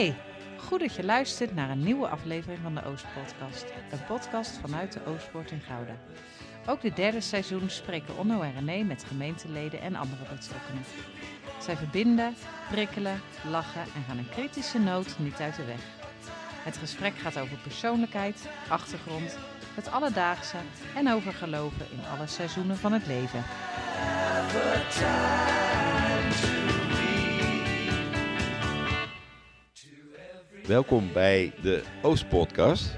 Hey, goed dat je luistert naar een nieuwe aflevering van de Oostpodcast. Een podcast vanuit de Oostpoort in Gouda. Ook dit derde seizoen spreken Onno en René met gemeenteleden en andere betrokkenen. Zij verbinden, prikkelen, lachen en gaan een kritische noot niet uit de weg. Het gesprek gaat over persoonlijkheid, achtergrond, het alledaagse en over geloven in alle seizoenen van het leven. Welkom bij de Oostpodcast,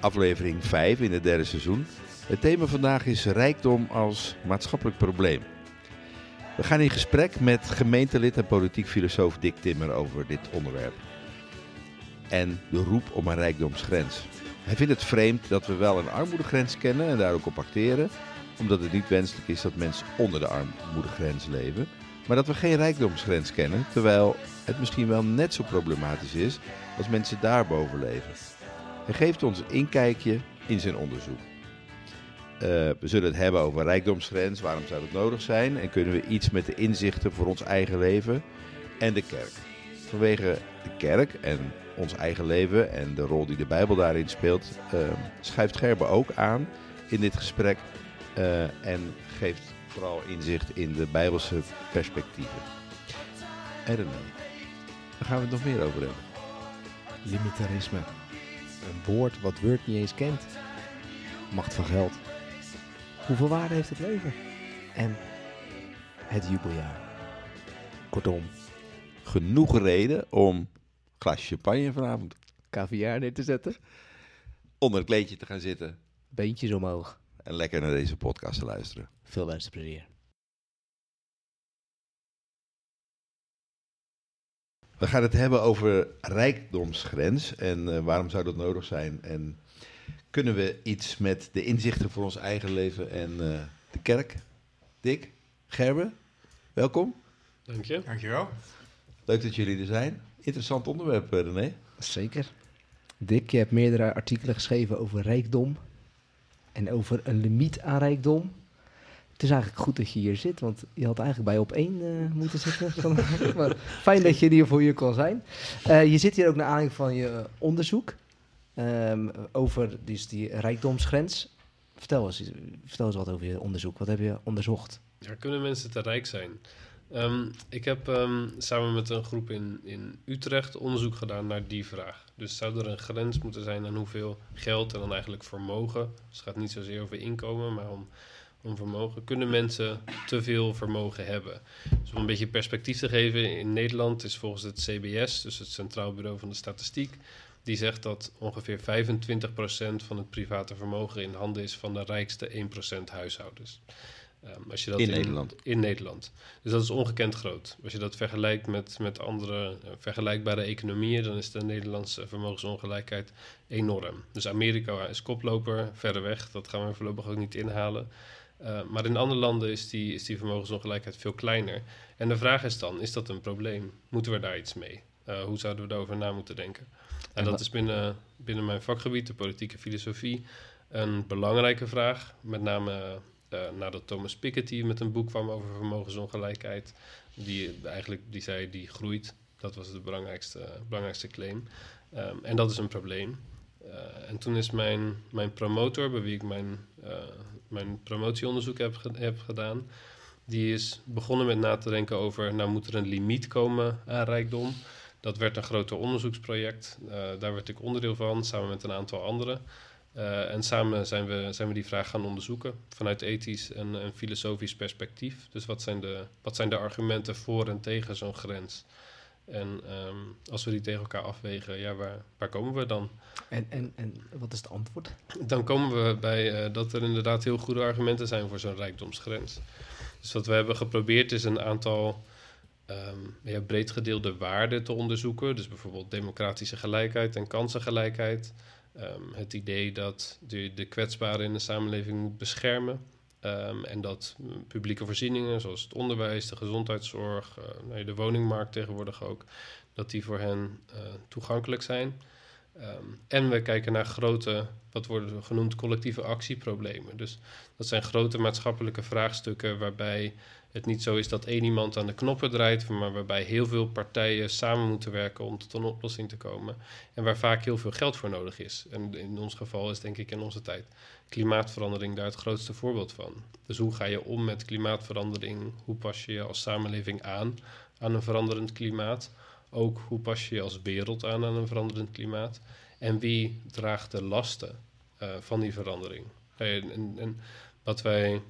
aflevering 5 in het derde seizoen. Het thema vandaag is rijkdom als maatschappelijk probleem. We gaan in gesprek met gemeentelid en politiek filosoof Dick Timmer over dit onderwerp. En de roep om een rijkdomsgrens. Hij vindt het vreemd dat we wel een armoedegrens kennen en daar ook op acteren, omdat het niet wenselijk is dat mensen onder de armoedegrens leven, maar dat we geen rijkdomsgrens kennen, terwijl het misschien wel net zo problematisch is als mensen daarboven leven. Hij geeft ons een inkijkje in zijn onderzoek. Uh, we zullen het hebben over rijkdomsgrens, waarom zou dat nodig zijn en kunnen we iets met de inzichten voor ons eigen leven en de kerk. Vanwege de kerk en ons eigen leven en de rol die de Bijbel daarin speelt, uh, schuift Gerbe ook aan in dit gesprek uh, en geeft vooral inzicht in de Bijbelse perspectieven. En René, daar gaan we het nog meer over hebben. Limitarisme. Een woord wat Word niet eens kent. Macht van geld. Hoeveel waarde heeft het leven? En het jubeljaar. Kortom, Genoeg reden om een glas champagne vanavond caviar neer te zetten. onder het kleedje te gaan zitten Beentjes omhoog. en lekker naar deze podcast te luisteren. Veel luisterplezier. We gaan het hebben over rijkdomsgrens en eh, waarom zou dat nodig zijn. En kunnen we iets met de inzichten voor ons eigen leven en eh, de kerk? Dick, Gerbe, welkom. Dank je. Dankjewel. Leuk dat jullie er zijn. Interessant onderwerp, eh, René. Zeker. Dick, je hebt meerdere artikelen geschreven over rijkdom. En over een limiet aan rijkdom. Het is eigenlijk goed dat je hier zit, want je had eigenlijk bij op één eh, moeten zitten. maar fijn dat je hier voor je kon zijn. Eh, je zit hier ook naar aanleiding van je onderzoek ehm, over dus die rijkdomsgrens. Vertel eens, vertel eens wat over je onderzoek. Wat heb je onderzocht? Ja, kunnen mensen te rijk zijn? Ehm, ik heb ehm, samen met een groep in, in Utrecht onderzoek gedaan naar die vraag. Dus zou er een grens moeten zijn aan hoeveel geld en dan eigenlijk vermogen? Dus het gaat niet zozeer over inkomen, maar om, om vermogen. Kunnen mensen te veel vermogen hebben? Dus om een beetje perspectief te geven, in Nederland is volgens het CBS, dus het Centraal Bureau van de Statistiek, die zegt dat ongeveer 25% van het private vermogen in handen is van de rijkste 1% huishoudens. Ehm, als je dat In Nederland. In Nederland. Dus dat is ongekend groot. Als je dat vergelijkt met, met andere eh, vergelijkbare economieën, dan is de Nederlandse vermogensongelijkheid enorm. Dus Amerika is koploper, verder weg. Dat gaan we voorlopig ook niet inhalen. Uh, maar in andere landen is die, is die vermogensongelijkheid veel kleiner. En de vraag is dan, is dat een probleem? Moeten we daar iets mee? Uh, hoe zouden we daarover na moeten denken? En, En dat is binnen, binnen mijn vakgebied, de politieke filosofie, een belangrijke vraag. Met name uh, nadat Thomas Piketty met een boek kwam over vermogensongelijkheid. Die eigenlijk, die zei, die groeit. Dat was de belangrijkste, belangrijkste claim. Um, en dat is een probleem. Uh, en toen is mijn, mijn promotor, bij wie ik mijn, mijn promotieonderzoek heb, heb gedaan, die is begonnen met na te denken over, nou moet er een limiet komen aan rijkdom. Dat werd een groter onderzoeksproject. Uh, daar werd ik onderdeel van, samen met een aantal anderen. Uh, en samen zijn we, zijn we die vraag gaan onderzoeken vanuit ethisch en, en filosofisch perspectief. Dus wat zijn, de, wat zijn de argumenten voor en tegen zo'n grens? En um, als we die tegen elkaar afwegen, ja, waar, waar komen we dan? En, en, en wat is het antwoord? Dan komen we bij uh, dat er inderdaad heel goede argumenten zijn voor zo'n rijkdomsgrens. Dus wat we hebben geprobeerd is een aantal um, ja, breed gedeelde waarden te onderzoeken. Dus bijvoorbeeld democratische gelijkheid en kansengelijkheid. Um, het idee dat de, de kwetsbaren in de samenleving moet beschermen. Um, en dat publieke voorzieningen, zoals het onderwijs, de gezondheidszorg, uh, nee, de woningmarkt tegenwoordig ook, dat die voor hen uh, toegankelijk zijn. Um, en we kijken naar grote, wat worden genoemd, collectieve actieproblemen. Dus dat zijn grote maatschappelijke vraagstukken waarbij het niet zo is dat één iemand aan de knoppen draait, maar waarbij heel veel partijen samen moeten werken om tot een oplossing te komen. En waar vaak heel veel geld voor nodig is. En in ons geval is denk ik in onze tijd klimaatverandering daar het grootste voorbeeld van. Dus hoe ga je om met klimaatverandering? Hoe pas je je als samenleving aan aan een veranderend klimaat? Ook hoe pas je je als wereld aan aan een veranderend klimaat? En wie draagt de lasten uh, van die verandering? En, en, en wat wij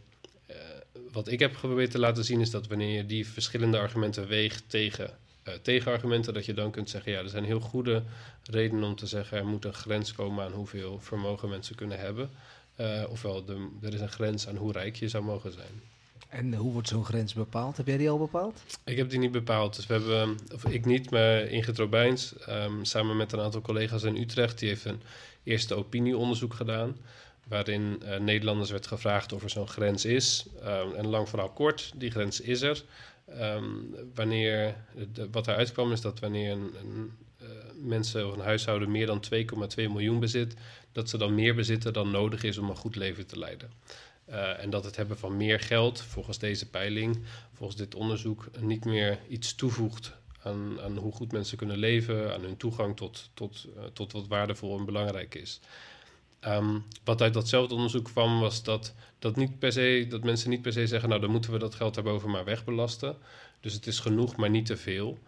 wat ik heb geprobeerd te laten zien is dat wanneer je die verschillende argumenten weegt tegen uh, tegenargumenten, dat je dan kunt zeggen, ja, er zijn heel goede redenen om te zeggen, er moet een grens komen aan hoeveel vermogen mensen kunnen hebben. Uh, ofwel, de, er is een grens aan hoe rijk je zou mogen zijn. En hoe wordt zo'n grens bepaald? Heb jij die al bepaald? Ik heb die niet bepaald. Dus we hebben, of ik niet, maar Ingrid Robijns, um, samen met een aantal collega's in Utrecht, die heeft een eerste opinieonderzoek gedaan waarin uh, Nederlanders werd gevraagd of er zo'n grens is. Um, en lang vooral kort, die grens is er. Um, wanneer, wat eruit kwam is dat wanneer een, een uh, mensen of een huishouden meer dan 2,2 miljoen bezit, dat ze dan meer bezitten dan nodig is om een goed leven te leiden. Uh, en dat het hebben van meer geld, volgens deze peiling, volgens dit onderzoek, niet meer iets toevoegt aan, aan hoe goed mensen kunnen leven, aan hun toegang tot, tot, tot wat waardevol en belangrijk is. Um, wat uit datzelfde onderzoek kwam, was dat, dat, niet per se, dat mensen niet per se zeggen: Nou, dan moeten we dat geld daarboven maar wegbelasten. Dus het is genoeg, maar niet te veel.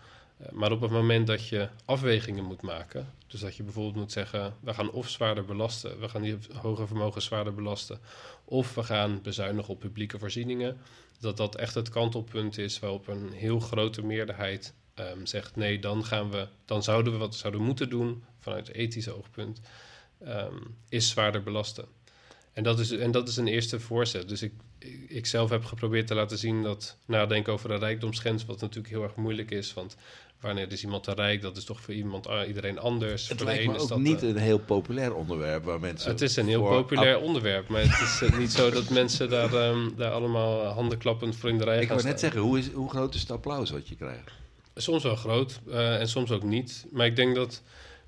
Uh, maar op het moment dat je afwegingen moet maken, dus dat je bijvoorbeeld moet zeggen: we gaan of zwaarder belasten, we gaan die hoge vermogens zwaarder belasten, of we gaan bezuinigen op publieke voorzieningen, dat dat echt het kantelpunt is waarop een heel grote meerderheid um, zegt: nee, dan, gaan we, dan zouden we wat zouden moeten doen vanuit ethisch oogpunt um, is zwaarder belasten. En dat, is, en dat is een eerste voorzet. Dus ik, ik zelf heb geprobeerd te laten zien dat nadenken over een rijkdomsgrens, wat natuurlijk heel erg moeilijk is. Want wanneer is iemand te rijk, dat is toch voor iemand, iedereen anders. Het voor lijkt de me ook dat, niet uh, een heel populair onderwerp waar mensen... Het is een heel populair onderwerp, maar het is uh, niet zo dat mensen daar, um, daar allemaal handenklappend voor in de rij Ik gaan wou net staan. zeggen, hoe, is, hoe groot is het applaus wat je krijgt? Soms wel groot uh, en soms ook niet. Maar ik denk dat,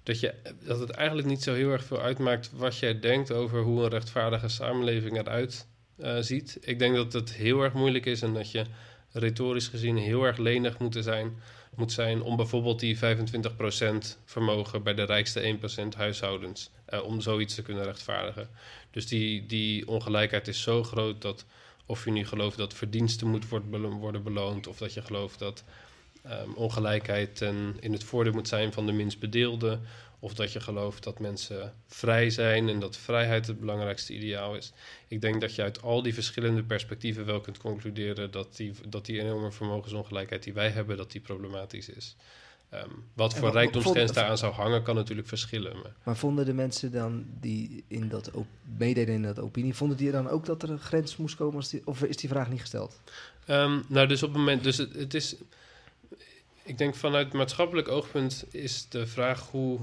dat, je, dat het eigenlijk niet zo heel erg veel uitmaakt wat jij denkt over hoe een rechtvaardige samenleving eruit uh, ziet. Ik denk dat het heel erg moeilijk is en dat je retorisch gezien heel erg lenig moet zijn, moet zijn om bijvoorbeeld die 25% vermogen bij de rijkste 1% huishoudens, uh, om zoiets te kunnen rechtvaardigen. Dus die, die ongelijkheid is zo groot dat of je nu gelooft dat verdiensten moet worden beloond of dat je gelooft dat um, ongelijkheid ten, in het voordeel moet zijn van de minst bedeelden. Of dat je gelooft dat mensen vrij zijn en dat vrijheid het belangrijkste ideaal is. Ik denk dat je uit al die verschillende perspectieven wel kunt concluderen dat die, dat die enorme vermogensongelijkheid die wij hebben, dat die problematisch is. Um, wat voor wat- rijkdomsgrens vond- daaraan zou hangen, kan natuurlijk verschillen. Maar Maar vonden de mensen dan die in dat meededen in dat opinie, vonden die dan ook dat er een grens moest komen? Als die, of is die vraag niet gesteld? Um, nou, dus op het moment, dus het, het is, ik denk vanuit maatschappelijk oogpunt is de vraag hoe,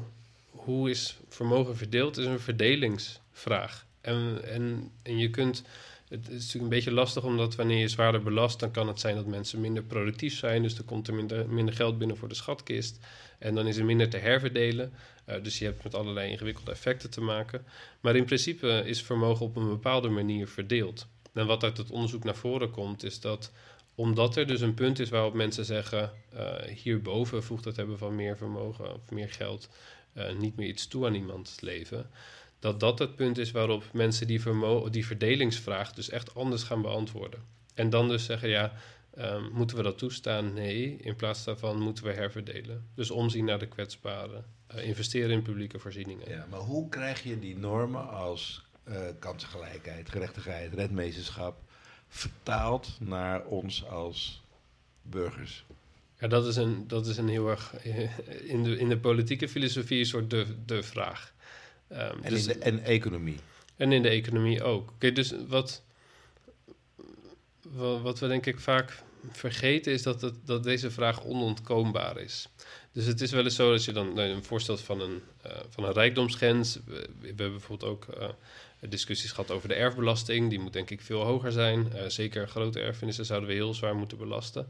hoe is vermogen verdeeld, is een verdelingsvraag. En, en, en je kunt, het is natuurlijk een beetje lastig omdat wanneer je zwaarder belast, dan kan het zijn dat mensen minder productief zijn, dus er komt er minder, minder geld binnen voor de schatkist. En dan is er minder te herverdelen. Uh, dus je hebt met allerlei ingewikkelde effecten te maken. Maar in principe is vermogen op een bepaalde manier verdeeld. En wat uit het onderzoek naar voren komt, is dat omdat er dus een punt is waarop mensen zeggen: uh, hierboven voegt het hebben van meer vermogen of meer geld uh, niet meer iets toe aan iemands leven. Dat dat het punt is waarop mensen die, die verdelingsvraag dus echt anders gaan beantwoorden. En dan dus zeggen: ja, um, moeten we dat toestaan? Nee. In plaats daarvan moeten we herverdelen. Dus omzien naar de kwetsbaren, uh, investeren in publieke voorzieningen. Ja, maar hoe krijg je die normen als kansengelijkheid, gerechtigheid, redmeesterschap vertaald naar ons als burgers? Ja, dat is een, dat is een heel erg in de, in de politieke filosofie een soort de, de vraag. Um, en dus, in de en economie. En in de economie ook. Oké, dus wat, wat, wat we denk ik vaak vergeten is dat, het, dat deze vraag onontkoombaar is. Dus het is wel eens zo dat je dan een voorstelt van een, uh, van een rijkdomsgrens. We, we hebben bijvoorbeeld ook uh, discussies gehad over de erfbelasting. Die moet denk ik veel hoger zijn. Uh, zeker grote erfenissen zouden we heel zwaar moeten belasten.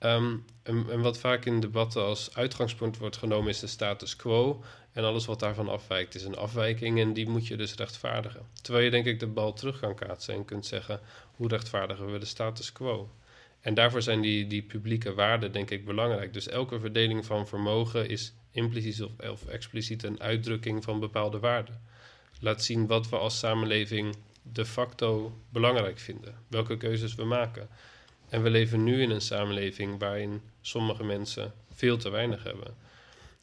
Um, en, en, wat vaak in debatten als uitgangspunt wordt genomen is de status quo. En alles wat daarvan afwijkt is een afwijking en die moet je dus rechtvaardigen. Terwijl je denk ik de bal terug kan kaatsen en kunt zeggen... hoe rechtvaardigen we de status quo? En daarvoor zijn die, die publieke waarden, denk ik, belangrijk. Dus elke verdeling van vermogen is impliciet of, expliciet een uitdrukking van bepaalde waarden. Laat zien wat we als samenleving de facto belangrijk vinden, welke keuzes we maken. En we leven nu in een samenleving waarin sommige mensen veel te weinig hebben.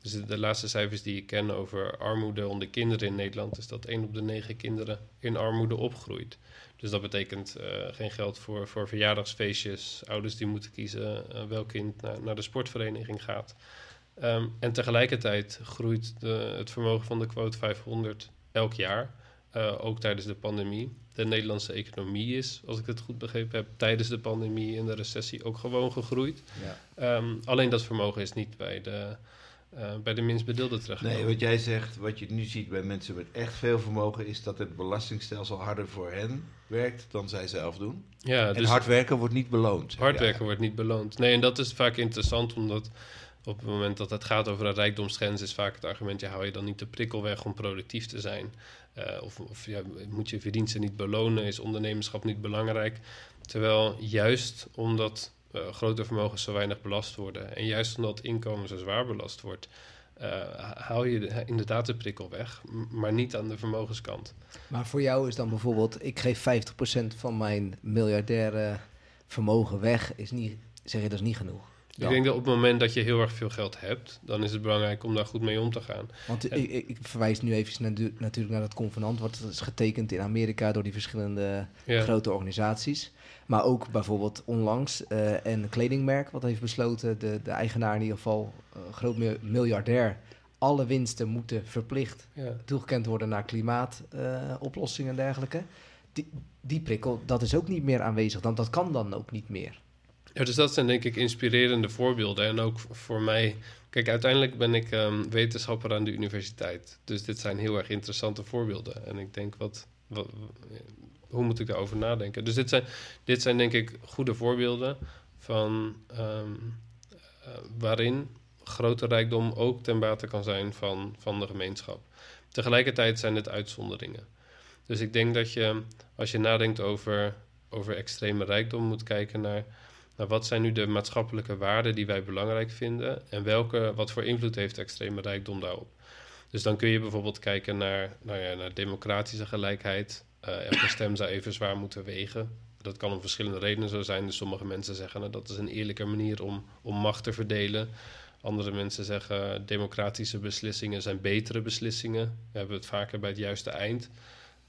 Dus de laatste cijfers die ik ken over armoede onder kinderen in Nederland is dat 1 op de 9 kinderen in armoede opgroeit. Dus dat betekent uh, geen geld voor, voor verjaardagsfeestjes, ouders die moeten kiezen uh, welk kind naar, naar, de sportvereniging gaat. Um, en tegelijkertijd groeit de, het vermogen van de quote 500 elk jaar, uh, ook tijdens de pandemie. De Nederlandse economie is, als ik het goed begrepen heb, tijdens de pandemie en de recessie ook gewoon gegroeid. Ja. Um, alleen dat vermogen is niet bij de, uh, bij de minst bedeelden terecht. Nee, wat jij zegt, wat je nu ziet bij mensen met echt veel vermogen, is dat het belastingstelsel harder voor hen werkt dan zij zelf doen. Ja, en dus hard werken wordt niet beloond. Hard werken wordt niet beloond. Nee, en dat is vaak interessant, omdat op het moment dat het gaat over een rijkdomsgrens, is vaak het argument: ja, hou je dan niet de prikkel weg om productief te zijn? Uh, of of ja, moet je verdiensten niet belonen? Is ondernemerschap niet belangrijk? Terwijl juist omdat uh, grote vermogens zo weinig belast worden. En juist omdat inkomen zo zwaar belast wordt, haal je de, inderdaad de prikkel weg, maar niet aan de vermogenskant. Maar voor jou is dan bijvoorbeeld, ik geef 50% van mijn miljardaire vermogen weg, is niet, zeg je dat is niet genoeg? Ik denk dat op het moment dat je heel erg veel geld hebt, dan is het belangrijk om daar goed mee om te gaan. Want ik, ik, verwijs nu even naar, natuurlijk naar dat convenant, wat is getekend in Amerika door die verschillende grote organisaties. Maar ook bijvoorbeeld onlangs uh, een kledingmerk wat heeft besloten, de, de eigenaar in ieder geval, uh, groot miljardair, alle winsten moeten verplicht ja. toegekend worden naar klimaatoplossingen uh, en dergelijke. Die, die prikkel, dat is ook niet meer aanwezig. Dan, dat kan dan ook niet meer. Dus dat zijn denk ik inspirerende voorbeelden. En ook voor mij. Kijk, uiteindelijk ben ik um, wetenschapper aan de universiteit. Dus dit zijn heel erg interessante voorbeelden. En ik denk, wat, hoe moet ik daarover nadenken? Dus dit zijn, dit zijn denk ik goede voorbeelden van um, uh, waarin grote rijkdom ook ten bate kan zijn van, van de gemeenschap. Tegelijkertijd zijn het uitzonderingen. Dus ik denk dat je, als je nadenkt over, over extreme rijkdom, moet kijken naar nou, wat zijn nu de maatschappelijke waarden die wij belangrijk vinden en welke, wat voor invloed heeft extreme rijkdom daarop? Dus dan kun je bijvoorbeeld kijken naar, nou ja, naar democratische gelijkheid. Uh, elke stem zou even zwaar moeten wegen. Dat kan om verschillende redenen zo zijn. Dus sommige mensen zeggen nou, dat is een eerlijke manier om, om macht te verdelen. Andere mensen zeggen democratische beslissingen zijn betere beslissingen. We hebben het vaker bij het juiste eind.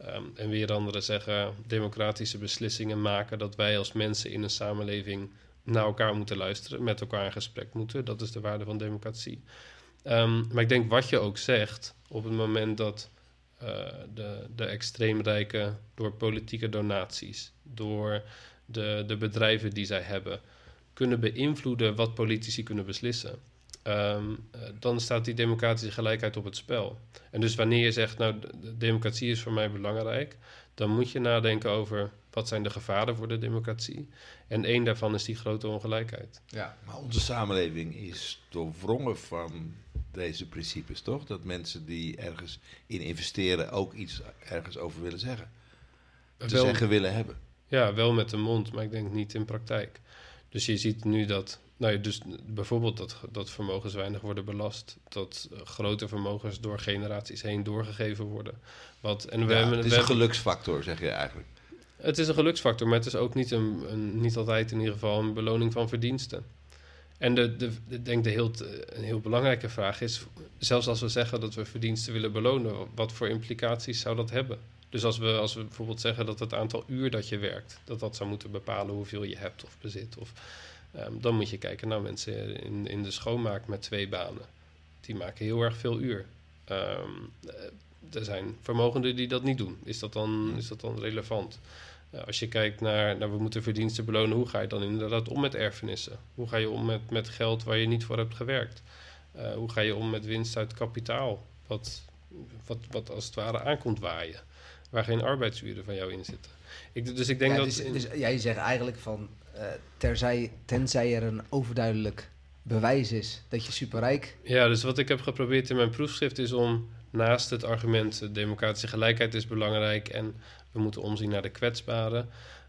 Um, en weer anderen zeggen democratische beslissingen maken dat wij als mensen in een samenleving naar elkaar moeten luisteren, met elkaar in gesprek moeten. Dat is de waarde van democratie. Um, maar ik denk wat je ook zegt, op het moment dat uh, de, de extreemrijken door politieke donaties, door de, de bedrijven die zij hebben, kunnen beïnvloeden wat politici kunnen beslissen um, dan staat die democratische gelijkheid op het spel. En dus wanneer je zegt, nou, de democratie is voor mij belangrijk, dan moet je nadenken over wat zijn de gevaren voor de democratie. En één daarvan is die grote ongelijkheid. Ja, maar onze samenleving is doorwrongen van deze principes, toch? Dat mensen die ergens in investeren ook iets ergens over willen zeggen. Te wel, zeggen willen hebben. Ja, wel met de mond, maar ik denk niet in praktijk. Dus je ziet nu dat nou dus bijvoorbeeld dat, dat vermogens weinig worden belast. Dat uh, grote vermogens door generaties heen doorgegeven worden. Wat, en we ja, hebben, het is een geluksfactor, zeg je eigenlijk. Het is een geluksfactor, maar het is ook niet, een, een, niet altijd in ieder geval een beloning van verdiensten. En de, de, de, denk de heel, een heel belangrijke vraag is, zelfs als we zeggen dat we verdiensten willen belonen, wat voor implicaties zou dat hebben? Dus als we, als we bijvoorbeeld zeggen dat het aantal uur dat je werkt, dat dat zou moeten bepalen hoeveel je hebt of bezit. Of Um, dan moet je kijken naar mensen in, in de schoonmaak met twee banen. Die maken heel erg veel uur. Um, er zijn vermogenden die dat niet doen. Is dat dan, is dat dan relevant? Uh, als je kijkt naar, naar we moeten verdiensten belonen, hoe ga je dan inderdaad om met erfenissen? Hoe ga je om met, met geld waar je niet voor hebt gewerkt? Uh, hoe ga je om met winst uit kapitaal? Wat, wat, wat als het ware aankomt waaien, waar geen arbeidsuren van jou in zitten. Ik, dus ik denk dat. Dus, dus jij zegt eigenlijk van uh, terzij, tenzij er een overduidelijk bewijs is dat je superrijk... Ja, dus wat ik heb geprobeerd in mijn proefschrift is om naast het argument democratische gelijkheid is belangrijk en we moeten omzien naar de kwetsbaren,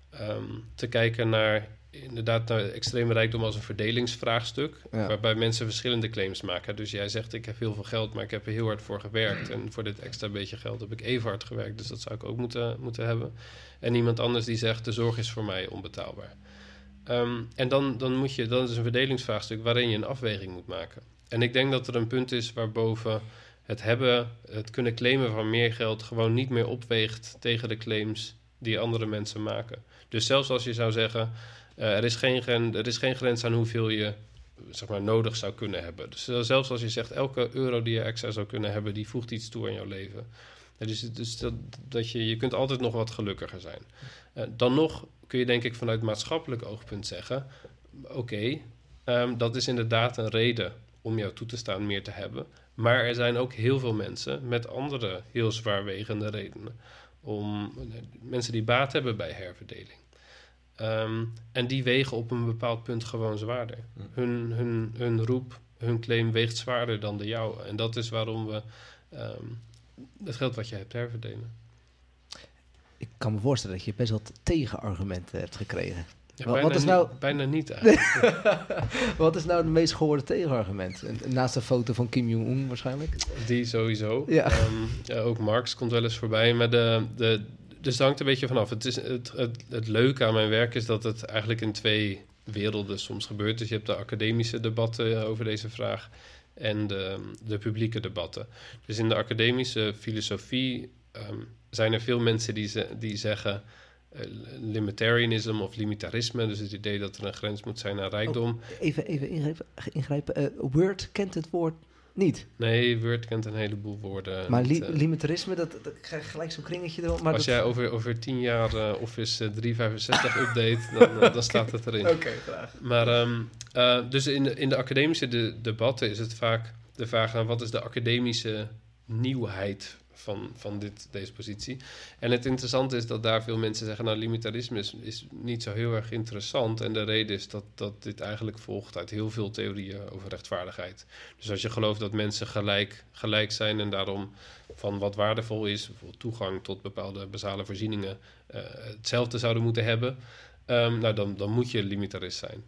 ehm, te kijken naar inderdaad naar extreme rijkdom als een verdelingsvraagstuk, Ja. waarbij mensen verschillende claims maken. Dus jij zegt ik heb heel veel geld, maar ik heb er heel hard voor gewerkt en voor dit extra beetje geld heb ik even hard gewerkt, dus dat zou ik ook moeten, moeten hebben. En iemand anders die zegt de zorg is voor mij onbetaalbaar. Ehm, en dan, dan moet je, dat is een verdelingsvraagstuk waarin je een afweging moet maken. En ik denk dat er een punt is waarboven het hebben, het kunnen claimen van meer geld gewoon niet meer opweegt tegen de claims die andere mensen maken. Dus zelfs als je zou zeggen, eh, er, is geen er is geen grens aan hoeveel je zeg maar, nodig zou kunnen hebben. Dus eh, zelfs als je zegt, elke euro die je extra zou kunnen hebben, die voegt iets toe aan jouw leven. Eh, Dus, dus dat, je, je kunt altijd nog wat gelukkiger zijn. Eh, dan nog kun je denk ik vanuit maatschappelijk oogpunt zeggen, oké, ehm, dat is inderdaad een reden om jou toe te staan meer te hebben. Maar er zijn ook heel veel mensen met andere heel zwaarwegende redenen. Om eh, mensen die baat hebben bij herverdeling. Ehm, en die wegen op een bepaald punt gewoon zwaarder. Hun, hun, hun roep, hun claim weegt zwaarder dan de jouwe. En dat is waarom we ehm, het geld wat je hebt herverdelen. Ik kan me voorstellen dat je best wat tegenargumenten hebt gekregen. Ja, Wat- bijna, wat is niet- nou- bijna niet eigenlijk. Wat is nou het meest gehoorde tegenargument? En- Naast een foto van Kim Jong-un waarschijnlijk. Die sowieso. Ja. Ehm, ja, ook Marx komt wel eens voorbij. Maar de, de, dus het hangt een beetje vanaf. Het, is, het, het, het leuke aan mijn werk is dat het eigenlijk in twee werelden soms gebeurt. Dus je hebt de academische debatten over deze vraag en de, de publieke debatten. Dus in de academische filosofie ehm, zijn er veel mensen die, ze, die zeggen... limitarianism of limitarisme, dus het idee dat er een grens moet zijn aan rijkdom. Even, even ingrijpen. ingrijpen. Eh, Word kent het woord niet. Nee, Word kent een heleboel woorden. maar li- eh, limitarisme, dat, dat krijg gelijk zo'n kringetje erop. Maar Als dat- jij over, over tien jaar eh, Office eh, 365 update, dan, eh, dan staat het erin. Oké, graag. Maar ehm, eh, dus in de, in de academische de, debatten is het vaak de vraag naar wat is de academische nieuwheid van, van dit, deze positie. En het interessante is dat daar veel mensen zeggen, nou limitarisme is, niet zo heel erg interessant. En de reden is dat, dat dit eigenlijk volgt uit heel veel theorieën over rechtvaardigheid. Dus als je gelooft dat mensen gelijk, gelijk zijn en daarom van wat waardevol is, bijvoorbeeld toegang tot bepaalde basale voorzieningen, eh, hetzelfde zouden moeten hebben, ehm, nou dan, dan moet je limitarist zijn.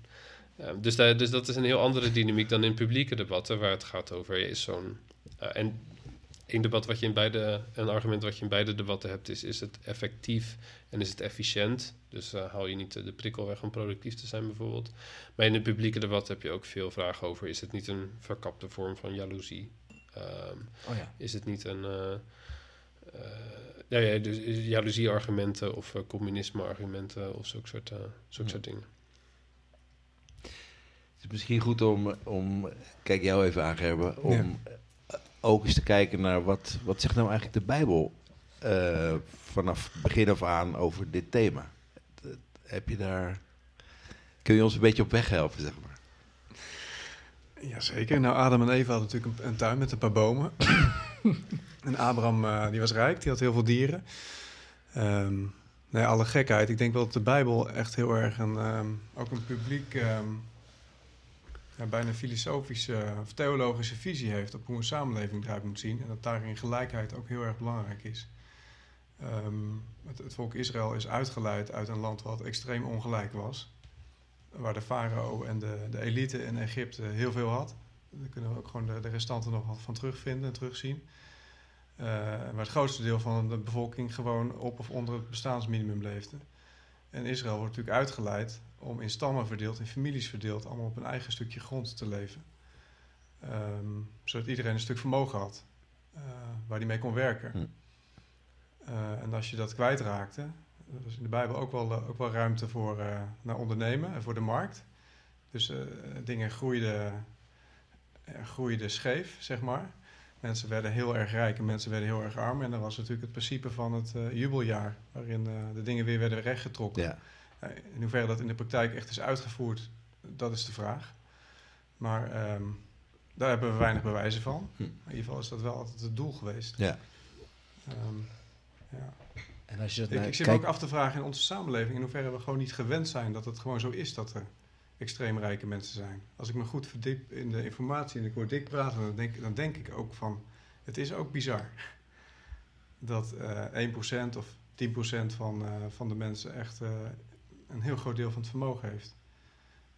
Ehm, dus, dus dat is een heel andere dynamiek dan in publieke debatten, waar het gaat over is zo'n. eh, en één debat wat je in beide, een argument wat je in beide debatten hebt, is: is het effectief en is het efficiënt? Dus eh, haal je niet de, prikkel weg om productief te zijn, bijvoorbeeld. Maar in het publieke debat heb je ook veel vragen over: is het niet een verkapte vorm van jaloezie? Ehm, Oh ja. is het niet een. eh eh, nou ja, dus jaloezie-argumenten of eh, communisme-argumenten of zulke soort, eh, zulke Ja. soort dingen. Het is misschien goed om, om kijk jou even aan Gerben, om eh, ook eens te kijken naar wat, wat zegt nou eigenlijk de Bijbel eh, vanaf begin af aan over dit thema. Heb je daar, kun je ons een beetje op weg helpen, zeg maar? Jazeker. Nou, Adam en Eva hadden natuurlijk een, een tuin met een paar bomen. en Abraham, eh, die was rijk, die had heel veel dieren. Ehm nee, alle gekheid. Ik denk wel dat de Bijbel echt heel erg een, ehm, ook een publiek, ehm, ja, bijna filosofische of theologische visie heeft op hoe een samenleving eruit moet zien. En dat daarin gelijkheid ook heel erg belangrijk is. Ehm, het, volk Israël is uitgeleid uit een land wat extreem ongelijk was waar de farao en de, de elite in Egypte heel veel had. Daar kunnen we ook gewoon de, restanten nog wat van terugvinden en terugzien. Eh, waar het grootste deel van de bevolking gewoon op of onder het bestaansminimum leefde. En Israël wordt natuurlijk uitgeleid om in stammen verdeeld, in families verdeeld, allemaal op een eigen stukje grond te leven. Ehm, zodat iedereen een stuk vermogen had eh, waar die mee kon werken. Hm. Eh, en als je dat kwijtraakte, er was in de Bijbel ook wel, eh, ook wel ruimte voor naar ondernemen en voor de markt. Dus dingen groeiden, groeiden scheef, zeg maar. Mensen werden heel erg rijk en mensen werden heel erg arm. En dan was natuurlijk het principe van het jubeljaar, waarin de dingen weer werden rechtgetrokken. Ja. Eh, in hoeverre dat in de praktijk echt is uitgevoerd, dat is de vraag. Maar ehm, daar hebben we weinig bewijzen van. Hm. In ieder geval is dat wel altijd het doel geweest. Ja. Ehm, ja. En als je dat Ik, nou ik zit me ook af te vragen in onze samenleving in hoeverre we gewoon niet gewend zijn dat het gewoon zo is dat er extreem rijke mensen zijn. Als ik me goed verdiep in de informatie en ik hoor dik praten, dan denk, dan denk ik ook van, het is ook bizar dat eh 1% of 10% van, eh, van de mensen echt eh, een heel groot deel van het vermogen heeft.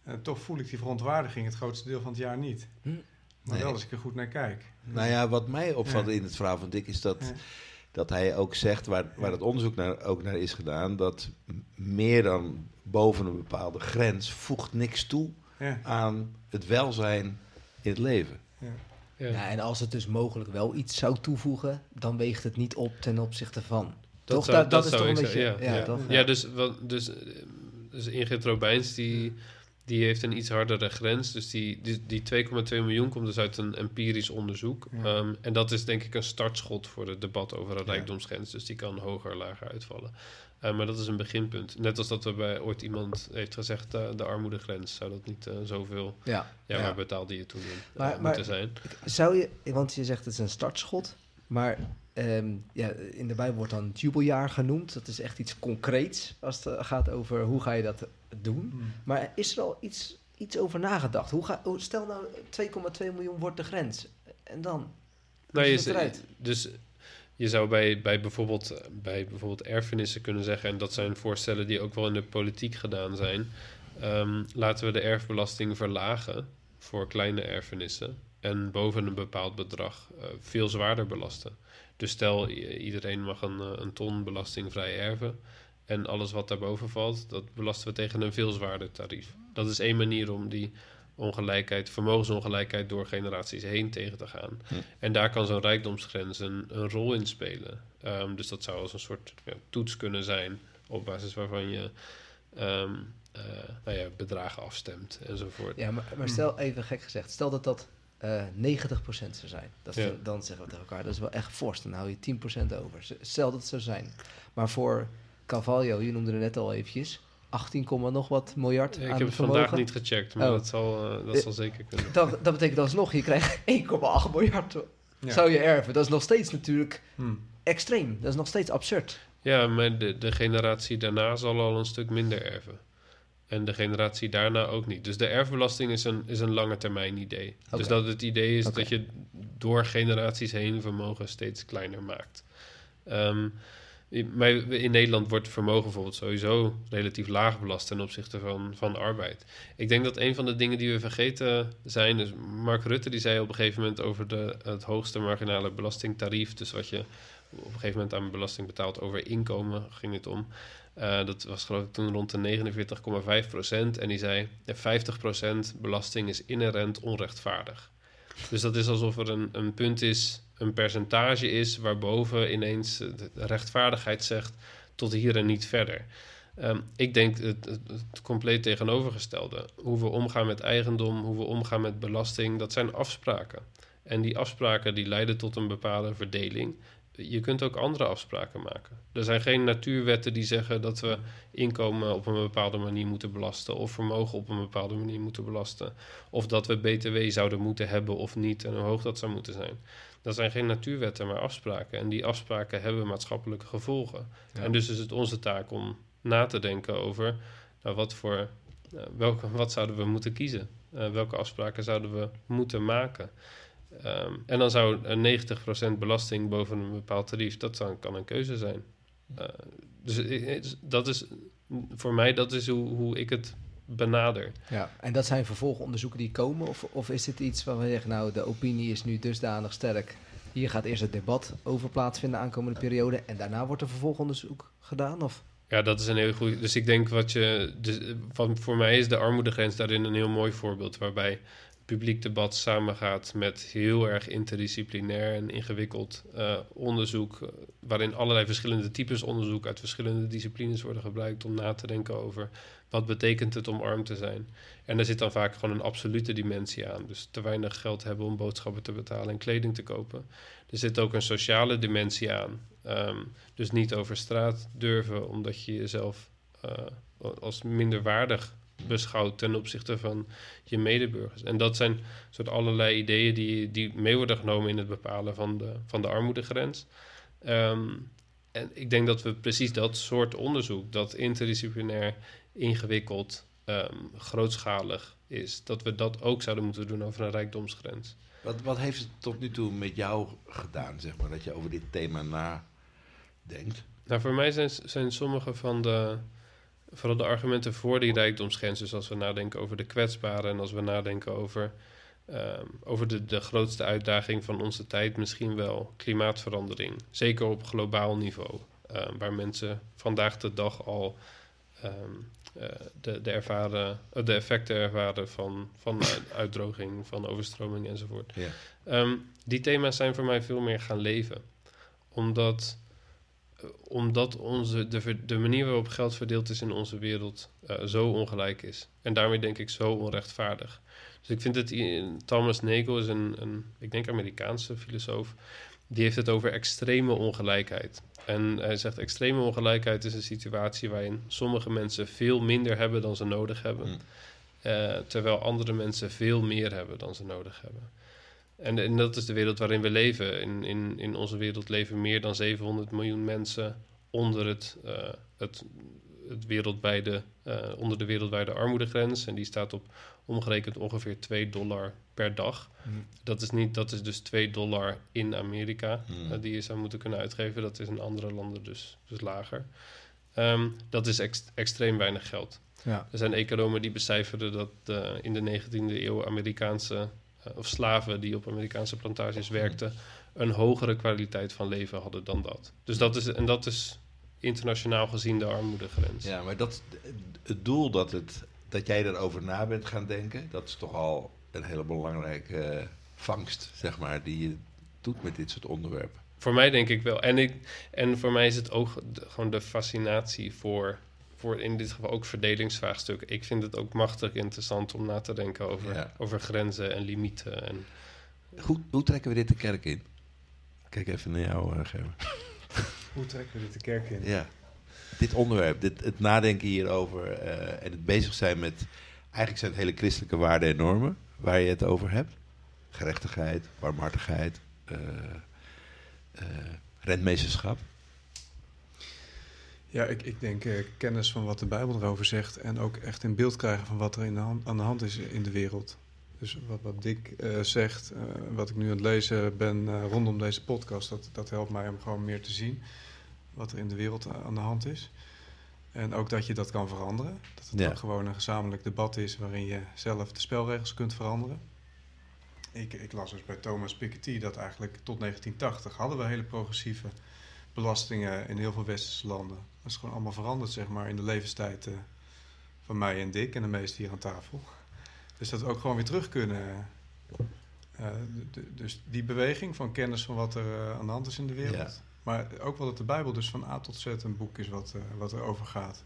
En toch voel ik die verontwaardiging het grootste deel van het jaar niet. Hm. Maar Nee. wel als ik er goed naar kijk. Nou ja, wat mij opvalt Ja. in het verhaal van Dick is dat, Ja. dat hij ook zegt, waar, waar het onderzoek naar, ook naar is gedaan, dat meer dan boven een bepaalde grens voegt niks toe Ja. aan het welzijn in het leven. Ja. Ja, en als het dus mogelijk wel iets zou toevoegen, dan weegt het niet op ten opzichte van. Dat toch? zou- dat, dat, dat is zou toch een ik beetje... zeggen, ja, ja. toch? Ja, dus, wat, dus, eh, dus Ingrid Robijns, die, die heeft een iets hardere grens. Dus die, die, die 2,2 miljoen komt dus uit een empirisch onderzoek. Ja. Ehm, en dat is denk ik een startschot voor het debat over een rijkdomsgrens. Dus die kan hoger, lager uitvallen. Eh, maar dat is een beginpunt. Net als dat er bij ooit iemand heeft gezegd, eh, de armoedegrens. Zou dat niet eh, zoveel... Ja. Ja, Ja. waar betaalde je toen in, eh, maar- moeten zijn? Zou je, want je zegt het is een startschot, maar ehm, ja, in de Bijbel wordt dan het jubeljaar genoemd. Dat is echt iets concreets als het gaat over hoe ga je dat doen. Hm. Maar is er al iets, iets over nagedacht? Hoe ga, hoe- stel nou 2,2 miljoen wordt de grens. En dan? Nou, je, eruit? dus je zou bij, bij, bijvoorbeeld, eh, bij bijvoorbeeld erfenissen kunnen zeggen, en dat zijn voorstellen die ook wel in de politiek gedaan zijn, ehm, laten we de erfbelasting verlagen voor kleine erfenissen en boven een bepaald bedrag eh, veel zwaarder belasten. Dus stel, iedereen mag een, eh, een ton belastingvrij erven. En alles wat daarboven valt, dat belasten we tegen een veel zwaarder tarief. Dat is één manier om die ongelijkheid, vermogensongelijkheid door generaties heen tegen te gaan. Hm. En daar kan zo'n rijkdomsgrens een, een rol in spelen. Ehm, dus dat zou als een soort ja, toets kunnen zijn op basis waarvan je ehm, eh, nou ja, bedragen afstemt enzovoort. Ja, maar, maar stel even gek gezegd, stel dat dat eh 90% zou zijn. Dat is Ja. dan- dan zeggen we tegen elkaar, dat is wel echt fors. Dan hou je 10% over. Stel dat het zou zijn. Maar voor Carvalho, je noemde er net al eventjes, 18, komma nog wat miljard ik aan heb het vermogen. vandaag niet gecheckt, maar Oh. dat, zal, eh, dat Eh, zal zeker kunnen. Dat, dat betekent alsnog, je krijgt 1,8 miljard Ja. zou je erven. Dat is nog steeds natuurlijk Hm. extreem. Dat is nog steeds absurd. Ja, maar de, de generatie daarna zal al een stuk minder erven. En de generatie daarna ook niet. Dus de erfbelasting is een, is een lange termijn idee. Dus dat het idee is dat je door generaties heen vermogen steeds kleiner maakt. Maar in Nederland wordt vermogen bijvoorbeeld sowieso relatief laag belast ten opzichte van, van arbeid. Ik denk dat een van de dingen die we vergeten zijn, dus Mark Rutte die zei op een gegeven moment over de, het hoogste marginale belastingtarief, dus wat je op een gegeven moment aan belasting betaalt over inkomen, ging het om. Eh, dat was geloof ik toen rond de 49,5 procent. En die zei, ja, 50 procent belasting is inherent onrechtvaardig. Dus dat is alsof er een, een punt is, een percentage is... waarboven ineens de rechtvaardigheid zegt tot hier en niet verder. Ehm, ik denk het, het compleet tegenovergestelde. Hoe we omgaan met eigendom, hoe we omgaan met belasting... dat zijn afspraken. En die afspraken die leiden tot een bepaalde verdeling je kunt ook andere afspraken maken. Er zijn geen natuurwetten die zeggen dat we inkomen op een bepaalde manier moeten belasten, of vermogen op een bepaalde manier moeten belasten, of dat we BTW zouden moeten hebben of niet en hoe hoog dat zou moeten zijn. Dat zijn geen natuurwetten, maar afspraken. En die afspraken hebben maatschappelijke gevolgen. Ja. En dus is het onze taak om na te denken over nou, wat, voor, eh, welke, wat zouden we moeten kiezen. Eh, welke afspraken zouden we moeten maken. Ehm, en dan zou een 90% belasting boven een bepaald tarief, dat zou, kan een keuze zijn. Eh, dus dat is voor mij, dat is hoe, hoe ik het benader. Ja. En dat zijn vervolgonderzoeken die komen? Of, of is dit iets waarvan je zegt, nou, de opinie is nu dusdanig sterk. Hier gaat eerst het debat over plaatsvinden aankomende periode. En daarna wordt er vervolgonderzoek gedaan? Of? Ja, dat is een heel goed. Dus ik denk wat je. Dus, eh, voor mij is de armoedegrens daarin een heel mooi voorbeeld. Waarbij publiek debat samengaat met heel erg interdisciplinair en ingewikkeld eh, onderzoek. eh, waarin allerlei verschillende types onderzoek uit verschillende disciplines worden gebruikt om na te denken over wat betekent het om arm te zijn. En er zit dan vaak gewoon een absolute dimensie aan. Dus te weinig geld hebben om boodschappen te betalen en kleding te kopen. Er zit ook een sociale dimensie aan. Ehm, dus niet over straat durven omdat je jezelf eh, als minder waardig beschouwt ten opzichte van je medeburgers. En dat zijn soort allerlei ideeën die, die mee worden genomen in het bepalen van de, van de armoedegrens. Ehm, en ik denk dat we precies dat soort onderzoek, dat interdisciplinair, ingewikkeld, ehm, grootschalig is, dat we dat ook zouden moeten doen over een rijkdomsgrens. Wat, wat heeft het tot nu toe met jou gedaan, zeg maar, dat je over dit thema nadenkt? Nou, voor mij zijn, zijn sommige van de, vooral de argumenten voor die rijkdomsgrens. Dus als we nadenken over de kwetsbaren en als we nadenken over, ehm, over de, de grootste uitdaging van onze tijd, misschien wel klimaatverandering. Zeker op globaal niveau, ehm, waar mensen vandaag de dag al ehm, eh, de, de, ervaren, eh, de effecten ervaren van, van uitdroging, van overstroming enzovoort. Ja. Die thema's zijn voor mij veel meer gaan leven. Omdat, omdat onze, de, manier waarop geld verdeeld is in onze wereld eh, zo ongelijk is. En daarmee denk ik zo onrechtvaardig. Dus ik vind het... Thomas Nagel is een, een, ik denk Amerikaanse filosoof. Die heeft het over extreme ongelijkheid. En hij zegt extreme ongelijkheid is een situatie waarin sommige mensen veel minder hebben dan ze nodig hebben. Mm. eh, terwijl andere mensen veel meer hebben dan ze nodig hebben. En, en dat is de wereld waarin we leven. In, in, in onze wereld leven meer dan 700 miljoen mensen onder, het, eh, het, het wereldwijde, eh, onder de wereldwijde armoedegrens. En die staat op omgerekend ongeveer 2 dollar per dag. Mm. Dat, is niet, dat is dus 2 dollar in Amerika Mm. eh, die je zou moeten kunnen uitgeven. Dat is in andere landen dus, dus lager. Ehm, dat is ex- extreem weinig geld. Ja. Er zijn economen die becijferen dat eh, in de 19e eeuw Amerikaanse of slaven die op Amerikaanse plantages werkten een hogere kwaliteit van leven hadden dan dat. Dus dat is en dat is internationaal gezien de armoedegrens. Ja, maar dat, het doel dat, het, dat jij erover na bent gaan denken, dat is toch al een hele belangrijke eh, vangst, zeg maar, die je doet met dit soort onderwerpen. Voor mij denk ik wel. En, ik, en voor mij is het ook de- gewoon de fascinatie voor, voor in dit geval ook verdelingsvraagstukken. Ik vind het ook machtig interessant om na te denken over, Ja. over grenzen en limieten. En, Hoe, hoe trekken we dit de kerk in? Kijk even naar jou, uh, Gerben. Hoe trekken we dit de kerk in? Ja, dit onderwerp, dit, het nadenken hierover eh, en het bezig zijn met... Eigenlijk zijn het hele christelijke waarden en normen waar je het over hebt. Gerechtigheid, barmhartigheid, eh eh, rentmeesterschap. Ja, ik, ik denk eh, kennis van wat de Bijbel erover zegt en ook echt in beeld krijgen van wat er in de hand, aan de hand is in de wereld. Dus wat, wat Dick eh, zegt, eh, wat ik nu aan het lezen ben rondom deze podcast, dat, dat helpt mij om gewoon meer te zien wat er in de wereld aan de hand is. En ook dat je dat kan veranderen. Dat het Ja. ook gewoon een gezamenlijk debat is waarin je zelf de spelregels kunt veranderen. Ik, ik las dus bij Thomas Piketty dat eigenlijk tot 1980 hadden we hele progressieve belastingen in heel veel westerse landen. Dat is gewoon allemaal veranderd, zeg maar, in de levenstijd eh, van mij en Dick en de meesten hier aan tafel. Dus dat we ook gewoon weer terug kunnen. eh, dus die beweging van kennis van wat er eh, aan de hand is in de wereld. Ja. Maar ook wel dat de Bijbel dus van A tot Z een boek is wat, wat er over gaat.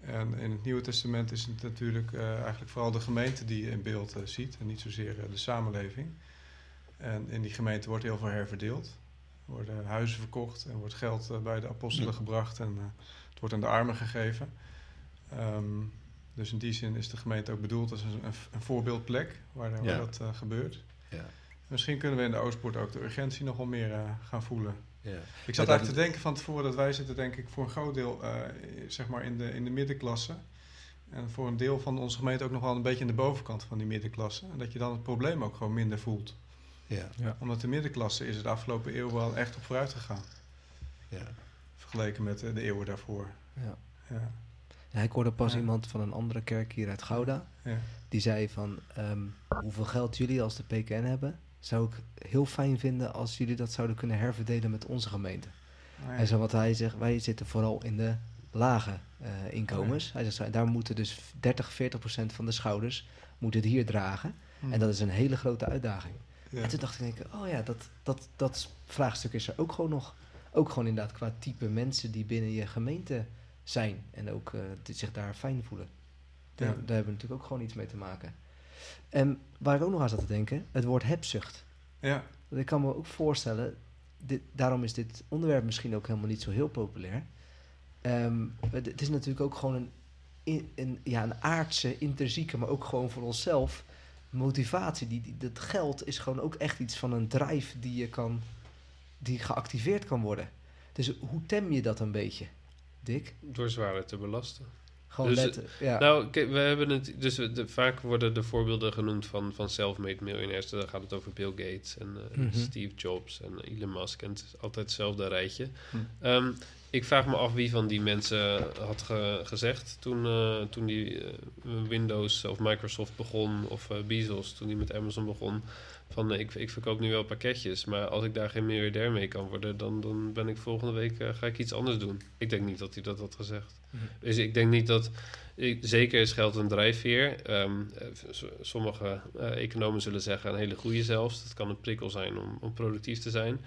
En in het Nieuwe Testament is het natuurlijk eigenlijk vooral de gemeente die je in beeld ziet en niet zozeer de samenleving. En in die gemeente wordt heel veel herverdeeld. Er worden huizen verkocht en wordt geld eh, bij de apostelen Ja. gebracht en eh, het wordt aan de armen gegeven. Ehm, dus in die zin is de gemeente ook bedoeld als een, een, voorbeeldplek waar, waar Ja. dat eh, gebeurt. Ja. Misschien kunnen we in de Oostpoort ook de urgentie nog wel meer gaan voelen. Ja. Ik zat eigenlijk te denken van tevoren dat wij zitten denk ik voor een groot deel zeg maar in de, in de middenklasse. En voor een deel van onze gemeente ook nog wel een beetje in de bovenkant van die middenklasse. En dat je dan het probleem ook gewoon minder voelt. Ja. Omdat de middenklasse is het afgelopen eeuw wel echt op vooruit gegaan. Ja. Vergeleken met de eeuwen daarvoor. Ja. Ja. Ja, ik hoorde pas Ja. iemand van een andere kerk hier uit Gouda. Ja. Die zei van, ehm, hoeveel geld jullie als de PKN hebben... zou ik heel fijn vinden als jullie dat zouden kunnen herverdelen met onze gemeente. Ja. En zo wat hij zegt, wij zitten vooral in de lage eh, inkomens. Hij zegt, daar moeten dus 30, 40 procent van de schouders moeten het hier dragen. Hm. En dat is een hele grote uitdaging. Ja. En toen dacht ik, denk, oh ja, dat, dat, dat vraagstuk is er ook gewoon nog. Ook gewoon inderdaad qua type mensen die binnen je gemeente zijn. En ook eh, zich daar fijn voelen. Daar, Ja. daar hebben we natuurlijk ook gewoon iets mee te maken. En waar ik ook nog aan zat te denken, het woord hebzucht. Ja. Want ik kan me ook voorstellen, dit, daarom is dit onderwerp misschien ook helemaal niet zo heel populair. Ehm, het, het is natuurlijk ook gewoon een, in- een, ja, een aardse, intrinsieke, maar ook gewoon voor onszelf motivatie. Die, die, dat geld is gewoon ook echt iets van een drive die je kan, die geactiveerd kan worden. Dus hoe tem je dat een beetje, Dick? door zwaarder te belasten. Gewoon Dus, let, ja. Nou, kijk, we hebben het. Dus de, vaak worden de voorbeelden genoemd van, van self-made miljonairs. Dan gaat het over Bill Gates en eh, Mhm. Steve Jobs en Elon Musk. En het is altijd hetzelfde rijtje. Hm. Ehm, ik vraag me af wie van die mensen had ge- gezegd toen, eh, toen die eh, Windows of Microsoft begon, of eh, Bezos, toen die met Amazon begon. Van ik, ik verkoop nu wel pakketjes, maar als ik daar geen miljardair mee kan worden, dan, dan ben ik volgende week ga ik iets anders doen. Ik denk niet dat hij dat had gezegd. Mhm. Dus ik denk niet dat. ik- zeker is geld een drijfveer. Ehm, eh, sommige economen zullen zeggen een hele goede zelfs. Dat kan een prikkel zijn om, om productief te zijn.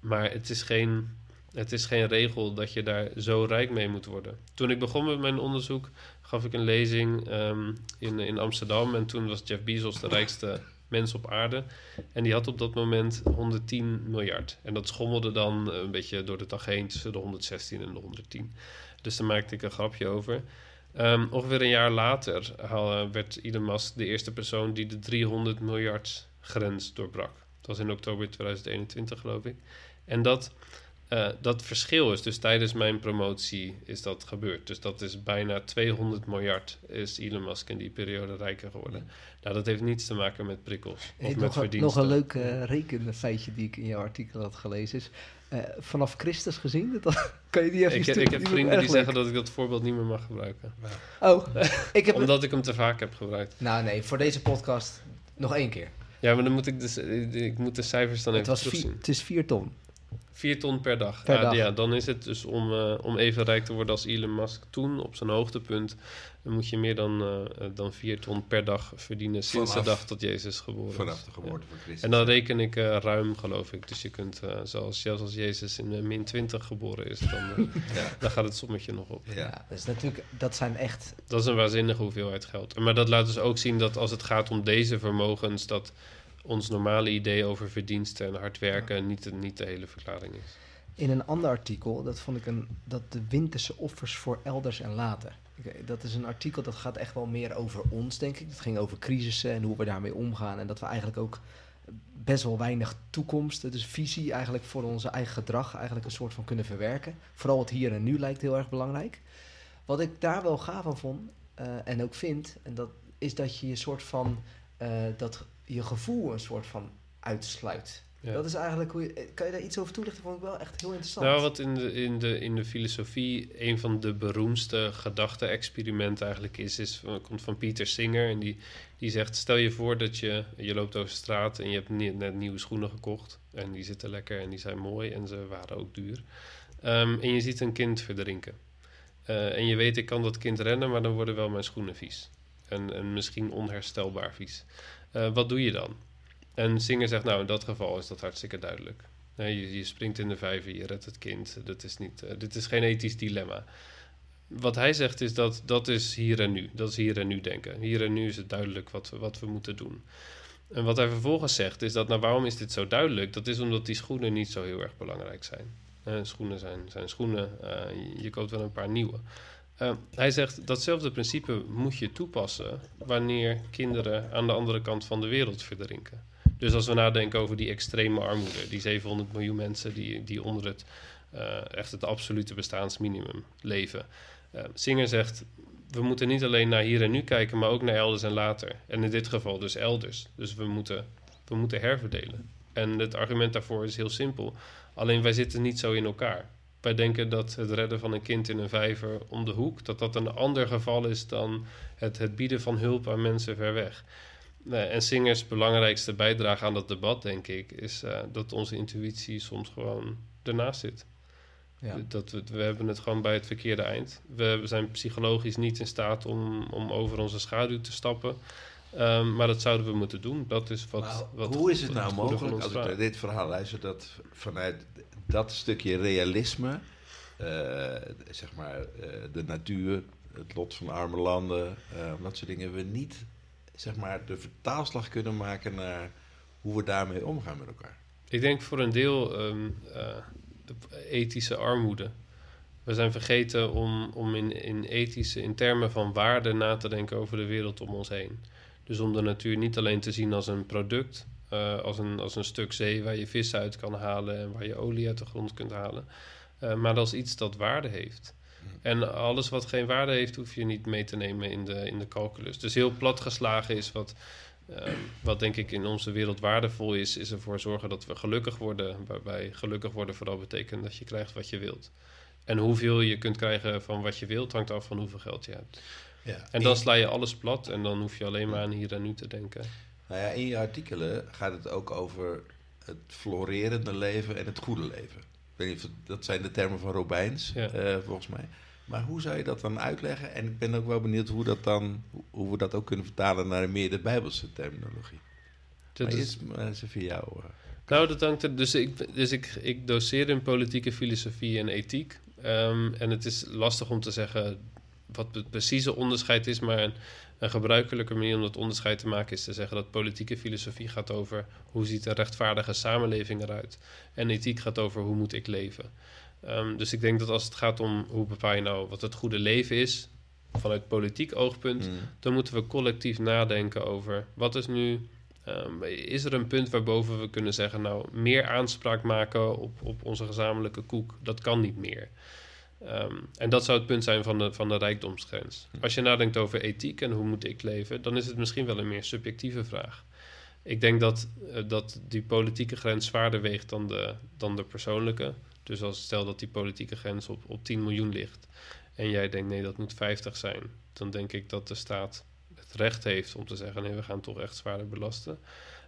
Maar het is geen het is geen regel dat je daar zo rijk mee moet worden. Toen ik begon met mijn onderzoek, gaf ik een lezing ehm, in, in Amsterdam. En toen was Jeff Bezos de rijkste mens op aarde. En die had op dat moment 110 miljard. En dat schommelde dan een beetje door de dag heen tussen de 116 en de 110. Dus daar maakte ik een grapje over. Ehm, ongeveer een jaar later haal- werd Elon Musk de eerste persoon die de 300 miljard grens doorbrak. Dat was in oktober 2021, geloof ik. En dat eh, dat verschil is dus tijdens mijn promotie is dat gebeurd. Dus dat is bijna 200 miljard is Elon Musk in die periode rijker geworden. Nou, dat heeft niets te maken met prikkels of Hey, met nog, een, verdiensten. nog een leuk eh, rekenfeitje die ik in jouw artikel had gelezen is... eh, vanaf Christus gezien, dat, kan je die even Ik, ik heb vrienden die zeggen dat ik dat voorbeeld niet meer mag gebruiken. Oh, ik heb... Omdat ik hem te vaak heb gebruikt. Nou nee, voor deze podcast nog één keer. Ja, maar dan moet ik, dus, ik moet de cijfers dan Het, even was vier, terugzien. het is 4 ton. 4 ton per dag. Per ja, dag. ja, dan is het dus om, eh, om even rijk te worden als Elon Musk toen op zijn hoogtepunt. Dan moet je meer dan, eh, dan 4 ton per dag verdienen sinds Vanaf- de dag dat Jezus geboren is. Vanaf de Ja. geboorte van Christus. En dan reken ik eh, ruim, geloof ik. Dus je kunt, eh, zoals, zelfs als Jezus in min 20 geboren is, dan, eh, Ja. dan gaat het sommetje nog op. Ja. Ja. dus natuurlijk, dat zijn echt... Dat is een waanzinnige hoeveelheid geld. Maar dat laat dus ook zien dat als het gaat om deze vermogens, dat ons normale idee over verdiensten en hard werken niet, de- hele verklaring is. In een ander artikel, dat vond ik een... Dat de winterse offers voor elders en later. Ik- Dat is een artikel dat gaat echt wel meer over ons, denk ik. Dat ging over crisissen en hoe we daarmee omgaan. En dat we eigenlijk ook best wel weinig toekomst, dus visie eigenlijk voor onze eigen gedrag eigenlijk een soort van kunnen verwerken. Vooral het hier en nu lijkt heel erg belangrijk. Wat ik daar wel gaaf aan vond eh, en ook vind, en dat is dat je je soort van eh, dat je gevoel een soort van uitsluit. Ja. Dat is eigenlijk hoe je, eh, kan je daar iets over toelichten? Vond ik wel echt heel interessant. Nou, wat in de, in, de, in de filosofie een van de beroemdste gedachte-experimenten eigenlijk is, is van- komt van Pieter Singer. En die, die zegt, stel je voor dat je, je loopt over straat en je hebt nie- net nieuwe schoenen gekocht. En die zitten lekker en die zijn mooi en ze waren ook duur. Ehm, en je ziet een kind verdrinken. Eh, en je weet, ik kan dat kind rennen, maar dan worden wel mijn schoenen vies. En, en misschien onherstelbaar vies. Eh, wat doe je dan? En Singer zegt, nou, in dat geval is dat hartstikke duidelijk. Nee, je, je springt in de vijver, je redt het kind. Dat is niet, eh, dit is geen ethisch dilemma. Wat hij zegt is dat dat is hier en nu. Dat is hier en nu denken. Hier en nu is het duidelijk wat we, wat we moeten doen. En wat hij vervolgens zegt is dat, nou waarom is dit zo duidelijk? Dat is omdat die schoenen niet zo heel erg belangrijk zijn. Eh, schoenen zijn, zijn schoenen, je koopt wel een paar nieuwe. Eh, hij zegt datzelfde principe moet je toepassen wanneer kinderen aan de andere kant van de wereld verdrinken. Dus als we nadenken over die extreme armoede, die 700 miljoen mensen die, die onder het, eh, echt het absolute bestaansminimum leven. Eh, Singer zegt, we moeten niet alleen naar hier en nu kijken, maar ook naar elders en later. En in dit geval dus elders. Dus we moeten, we moeten herverdelen. En het argument daarvoor is heel simpel. Alleen wij zitten niet zo in elkaar. Wij denken dat het redden van een kind in een vijver om de hoek, dat dat een ander geval is dan het, het bieden van hulp aan mensen ver weg. En Singers belangrijkste bijdrage aan dat debat, denk ik, is eh, dat onze intuïtie soms gewoon ernaast zit. ja. Dat we, we hebben het gewoon bij het verkeerde eind. We zijn psychologisch niet in staat om, om over onze schaduw te stappen. Ehm, maar dat zouden we moeten doen. Dat is wat. Maar wat hoe is het nou mogelijk, als ik naar dit verhaal luister, dat vanuit dat stukje realisme, eh, zeg maar eh, de natuur, het lot van arme landen, eh, dat soort dingen, we niet zeg maar de vertaalslag kunnen maken naar hoe we daarmee omgaan met elkaar. Ik denk voor een deel ehm, eh, ethische armoede. We zijn vergeten om, om in, in ethische, in termen van waarde na te denken over de wereld om ons heen. Dus om de natuur niet alleen te zien als een product, eh, als, een, als een stuk zee waar je vis uit kan halen en waar je olie uit de grond kunt halen, eh, maar als iets dat waarde heeft. En alles wat geen waarde heeft, hoef je niet mee te nemen in de, in de calculus. Dus heel platgeslagen is wat, eh, wat denk ik in onze wereld waardevol is, is ervoor zorgen dat we gelukkig worden. Waarbij gelukkig worden vooral betekent dat je krijgt wat je wilt. En hoeveel je kunt krijgen van wat je wilt, hangt af van hoeveel geld je hebt. Ja. En dan sla je alles plat en dan hoef je alleen maar aan hier en nu te denken. Nou ja, in je artikelen gaat het ook over het florerende leven en het goede leven. Ik weet niet of het- dat zijn de termen van Robijns, Ja. eh, volgens mij. Maar hoe zou je dat dan uitleggen? En ik ben ook wel benieuwd hoe, dat dan, hoe- we dat ook kunnen vertalen naar meer de Bijbelse terminologie. Dat maar is- even jou. eh. Nou, dat hangt er. Dus ik, dus ik, ik doseer in politieke filosofie en ethiek. Ehm, en het is lastig om te zeggen wat het precieze onderscheid is, maar een, een gebruikelijke manier om dat onderscheid te maken is te zeggen dat politieke filosofie gaat over hoe ziet een rechtvaardige samenleving eruit. En ethiek gaat over hoe moet ik leven. Ehm, dus ik denk dat als het gaat om hoe bepaal je nou wat het goede leven is, vanuit politiek oogpunt, Mm. dan moeten we collectief nadenken over wat is nu. ehm, is er een punt waarboven we kunnen zeggen, nou, meer aanspraak maken op, op onze gezamenlijke koek, dat kan niet meer. Ehm, en dat zou het punt zijn van de, van de rijkdomsgrens. Als je nadenkt over ethiek en hoe moet ik leven, dan is het misschien wel een meer subjectieve vraag. Ik denk dat, eh, dat die politieke grens zwaarder weegt dan de, dan de persoonlijke. Dus als stel dat die politieke grens op, op 10 miljoen ligt en jij denkt nee, dat moet 50 zijn, dan denk ik dat de staat het recht heeft om te zeggen nee, we gaan toch echt zwaarder belasten.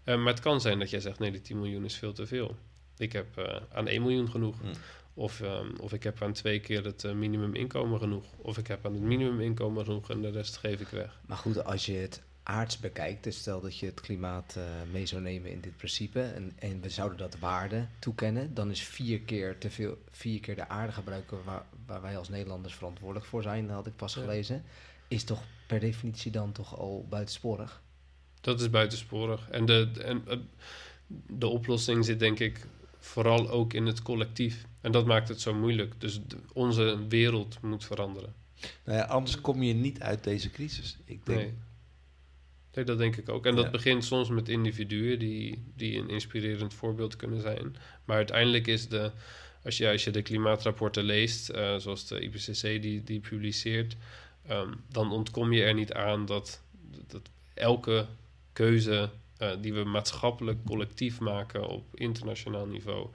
Eh, maar het kan zijn dat jij zegt nee, die 10 miljoen is veel te veel. Ik heb eh, aan 1 miljoen genoeg. Hmm. Of, ehm, of ik heb aan twee keer het eh, minimuminkomen genoeg. Of ik heb aan het minimuminkomen genoeg en de rest geef ik weg. Maar goed, als je het aards bekijkt, dus stel dat je het klimaat eh, mee zou nemen in dit principe en, en we zouden dat waarde toekennen, dan is vier keer te veel, vier keer de aarde gebruiken waar, waar wij als Nederlanders verantwoordelijk voor zijn, had ik pas Ja. gelezen, is toch per definitie dan toch al buitensporig? Dat is buitensporig. En de, de- en, eh, de oplossing zit denk ik vooral ook in het collectief. En dat maakt het zo moeilijk. Dus onze wereld moet veranderen. Nou ja, anders kom je niet uit deze crisis. Ik denk, Nee. nee, dat denk ik ook. En dat Ja. begint soms met individuen die, die een inspirerend voorbeeld kunnen zijn. Maar uiteindelijk is de, als je, als je de klimaatrapporten leest, eh, zoals de IPCC die, die publiceert, ehm, dan ontkom je er niet aan dat, dat elke keuze eh, die we maatschappelijk collectief maken op internationaal niveau.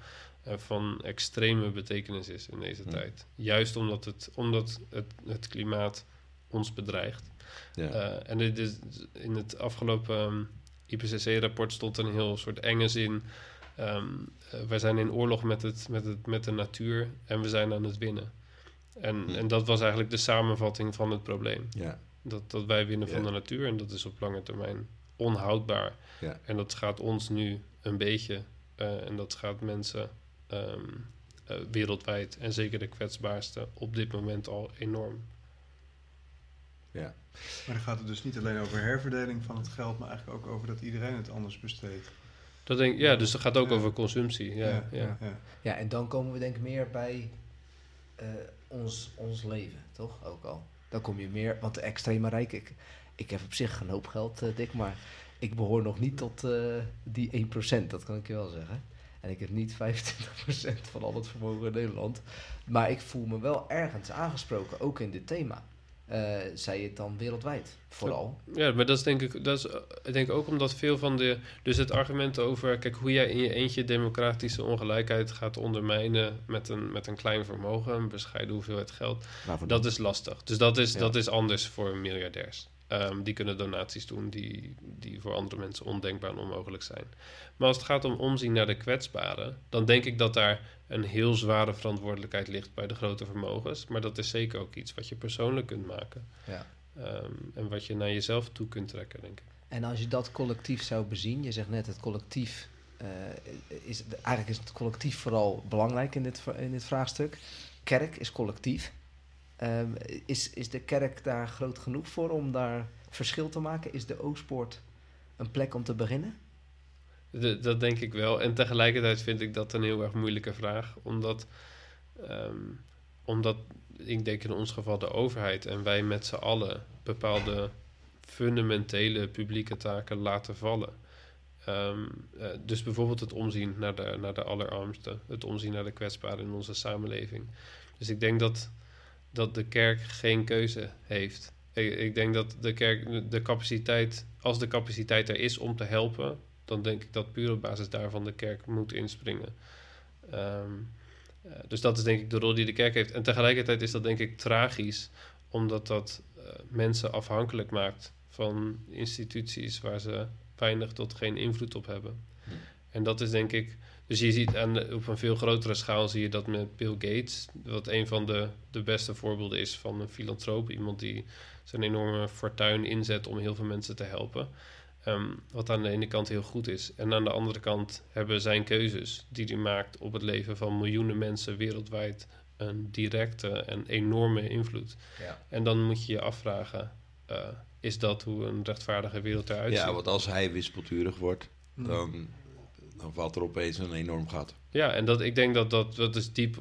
Van extreme betekenis is in deze Hm. tijd. Juist omdat het, omdat het, het klimaat ons bedreigt. ja. Eh, en dit is, in het afgelopen ehm, IPCC-rapport stond een heel soort enge zin. ehm eh, wij zijn in oorlog met, het, met, het, met de natuur en we zijn aan het winnen. En, Hm. en dat was eigenlijk de samenvatting van het probleem. ja. Dat, dat wij winnen van de natuur en dat is op lange termijn onhoudbaar. Ja. En dat gaat ons nu een beetje eh, en dat gaat mensen ehm, eh, wereldwijd en zeker de kwetsbaarste op dit moment al enorm. ja. Maar dan gaat het dus niet alleen over herverdeling van het geld, maar eigenlijk ook over dat iedereen het anders besteedt. Dat denk, ja, dus het gaat ook Ja. over consumptie. Ja, ja, ja, ja. Ja, en dan komen we denk ik meer bij eh, ons, ons leven, toch? Ook al. Dan kom je meer, want de extreme rijk, ik, ik heb op zich een hoop geld, eh, Dick, maar ik behoor nog niet tot eh, die 1%, dat kan ik je wel zeggen. En ik heb niet 25% van al het vermogen in Nederland. Maar ik voel me wel ergens aangesproken, ook in dit thema. Eh zij het dan wereldwijd, vooral. Ja, maar dat is denk ik, dat is, eh, ik denk ook omdat veel van de. Dus het argument over, kijk, hoe jij in je eentje democratische ongelijkheid gaat ondermijnen met een, met een klein vermogen, een bescheiden hoeveelheid geld, Waarvoor dat is lastig. Dus dat is, Ja. dat is anders voor miljardairs. Ehm, die kunnen donaties doen die, die voor andere mensen ondenkbaar en onmogelijk zijn. Maar als het gaat om omzien naar de kwetsbaren, dan denk ik dat daar een heel zware verantwoordelijkheid ligt bij de grote vermogens. Maar dat is zeker ook iets wat je persoonlijk kunt maken. Ja. Ehm, en wat je naar jezelf toe kunt trekken, denk ik. En als je dat collectief zou bezien, je zegt net het collectief, eh, is, eigenlijk is het collectief vooral belangrijk in dit, in dit vraagstuk. Kerk is collectief. Ehm, is, is de kerk daar groot genoeg voor om daar verschil te maken? Is de Oostpoort een plek om te beginnen? De- dat denk ik wel. En tegelijkertijd vind ik dat een heel erg moeilijke vraag. Omdat, ehm, omdat ik denk in ons geval de overheid en wij met z'n allen bepaalde fundamentele publieke taken laten vallen. Ehm, eh, dus bijvoorbeeld het omzien naar de, naar de allerarmsten, het omzien naar de kwetsbaren in onze samenleving. Dus ik denk dat, dat de kerk geen keuze heeft. Ik, ik denk dat de kerk de capaciteit, als de capaciteit er is om te helpen, dan denk ik dat puur op basis daarvan de kerk moet inspringen. Ehm, Eh, dus dat is denk ik de rol die de kerk heeft. En tegelijkertijd is dat denk ik tragisch, omdat dat eh, mensen afhankelijk maakt van instituties waar ze weinig tot geen invloed op hebben. Hm. En dat is denk ik. Dus je ziet aan de- op een veel grotere schaal zie je dat met Bill Gates, wat een van de, de beste voorbeelden is van een filantroop, iemand die zijn enorme fortuin inzet om heel veel mensen te helpen. Ehm, wat aan de ene kant heel goed is. En aan de andere kant hebben zijn keuzes die hij maakt op het leven van miljoenen mensen wereldwijd een directe en enorme invloed. Ja. En dan moet je je afvragen, eh, is dat hoe een rechtvaardige wereld eruit ziet? Ja, want als hij wispelturig wordt, Hm. dan, dan valt er opeens een enorm gat. Ja, en dat, ik denk dat dat, dat is diep,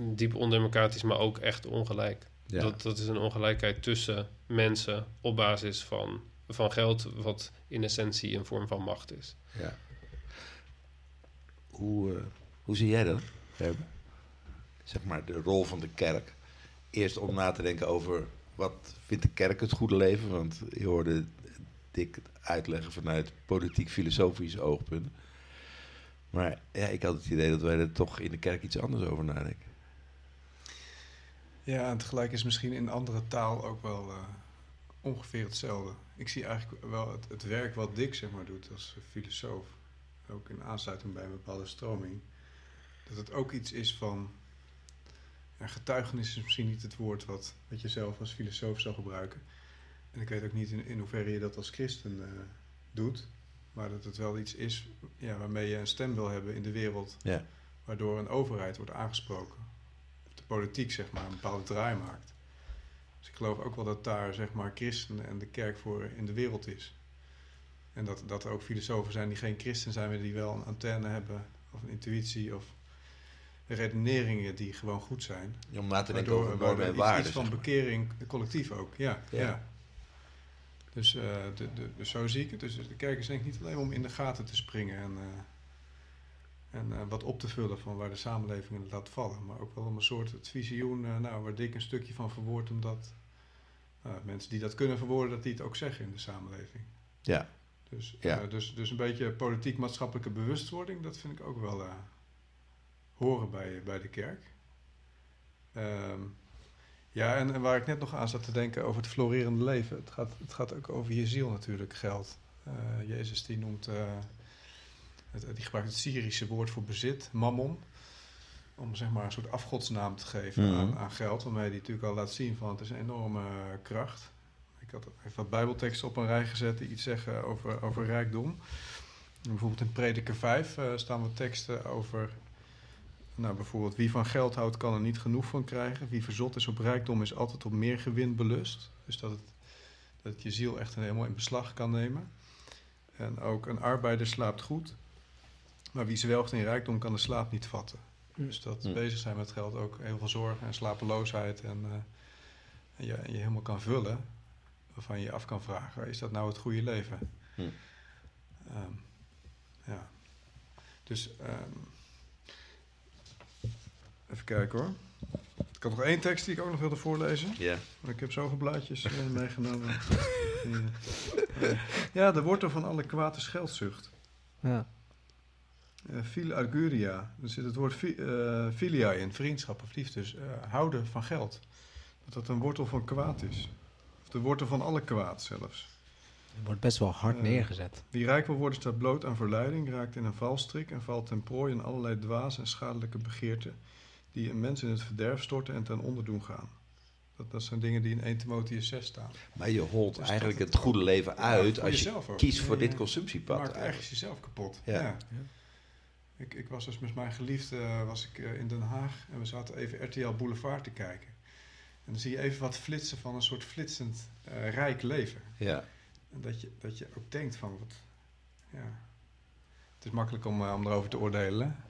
diep ondemocratisch, maar ook echt ongelijk. Ja. Dat, dat is een ongelijkheid tussen mensen op basis van, van geld, wat in essentie een vorm van macht is. Ja. Hoe, eh, hoe zie jij dat? Gerben? Zeg maar de rol van de kerk. Eerst om na te denken over wat vindt de kerk het goede leven. Want je hoorde Dick het uitleggen vanuit politiek-filosofisch oogpunt. Maar ja, ik had het idee dat wij er toch in de kerk iets anders over nadenken. Ja, en tegelijk is misschien in andere taal ook wel eh, ongeveer hetzelfde. Ik zie eigenlijk wel het, werk wat Dick zeg maar, doet als filosoof, ook in aansluiting bij een bepaalde stroming, dat het ook iets is van. Getuigenis is misschien niet het woord wat, je zelf als filosoof zou gebruiken. En ik weet ook niet in, in hoeverre je dat als christen eh, doet, maar dat het wel iets is ja, waarmee je een stem wil hebben in de wereld, Ja. waardoor een overheid wordt aangesproken de politiek zeg maar een bepaalde draai maakt. Dus ik geloof ook wel dat daar zeg maar christenen en de kerk voor in de wereld is. En dat, dat er ook filosofen zijn die geen christen zijn, maar die wel een antenne hebben of een intuïtie of redeneringen die gewoon goed zijn. Om na te denken over normen en iets, waarden. iets van bekering, collectief ook, ja. Ja. ja. Dus, eh, de, de, dus zo zie ik het. Dus de kerk is denk ik niet alleen om in de gaten te springen en, eh, en eh, wat op te vullen van waar de samenleving het laat vallen. Maar ook wel om een soort het visioen, nou, waar Dick een stukje van verwoordt, omdat mensen die dat kunnen verwoorden, dat die het ook zeggen in de samenleving. Ja. Dus, Ja. dus, dus een beetje politiek-maatschappelijke bewustwording, dat vind ik ook wel horen bij, bij de kerk. Ehm, ja, en, en waar ik net nog aan zat te denken over het florerende leven. Het gaat, het gaat ook over je ziel natuurlijk, geld. Eh, Jezus die noemt, eh, het, die gebruikt het Syrische woord voor bezit, mammon. Om zeg maar een soort afgodsnaam te geven Mhm. aan, aan geld. Waarmee hij natuurlijk al laat zien van het is een enorme kracht. Ik had even wat bijbelteksten op een rij gezet die iets zeggen over, over rijkdom. En bijvoorbeeld in Prediker 5 eh, staan wat teksten over... Nou, bijvoorbeeld, wie van geld houdt kan er niet genoeg van krijgen. Wie verzot is op rijkdom is altijd op meer gewin belust. Dus dat het, dat het je ziel echt helemaal in beslag kan nemen. En ook een arbeider slaapt goed. Maar wie zwelgt in rijkdom kan de slaap niet vatten. Dus dat Hm. bezig zijn met geld ook heel veel zorgen en slapeloosheid. En, eh, en je, en je helemaal kan vullen. Waarvan je je af kan vragen, is dat nou het goede leven? Hm. Ehm, ja. Dus ehm, even kijken hoor. Ik had nog één tekst die ik ook nog wilde voorlezen. Ja. Maar ik heb zoveel blaadjes eh, meegenomen. Eh, ja, de wortel van alle kwaad is geldzucht. Ja. Uh, fil auguria, er zit het woord fi, eh, filia in, vriendschap of liefde, dus eh, houden van geld. Dat dat een wortel van kwaad is. Of de wortel van alle kwaad zelfs. Het wordt best wel hard Eh, neergezet. Wie rijk wil worden staat bloot aan verleiding, raakt in een valstrik en valt ten prooi in allerlei dwaze en schadelijke begeerten die een mens in het verderf storten en ten onder doen gaan. Dat, dat zijn dingen die in 1 Timotheüs 6 staan. Maar je holt Dus eigenlijk het goede leven uit als je ook. kiest voor Ja, dit consumptiepad. Je maakt eigenlijk. ergens jezelf kapot. Ja. Ja. Ik, ik was dus met mijn geliefde eh, was ik, eh, in Den Haag en we zaten even RTL Boulevard te kijken. En dan zie je even wat flitsen van een soort flitsend eh, rijk leven. Ja. En dat je, dat je ook denkt van wat. Ja. Het is makkelijk om, om erover te oordelen.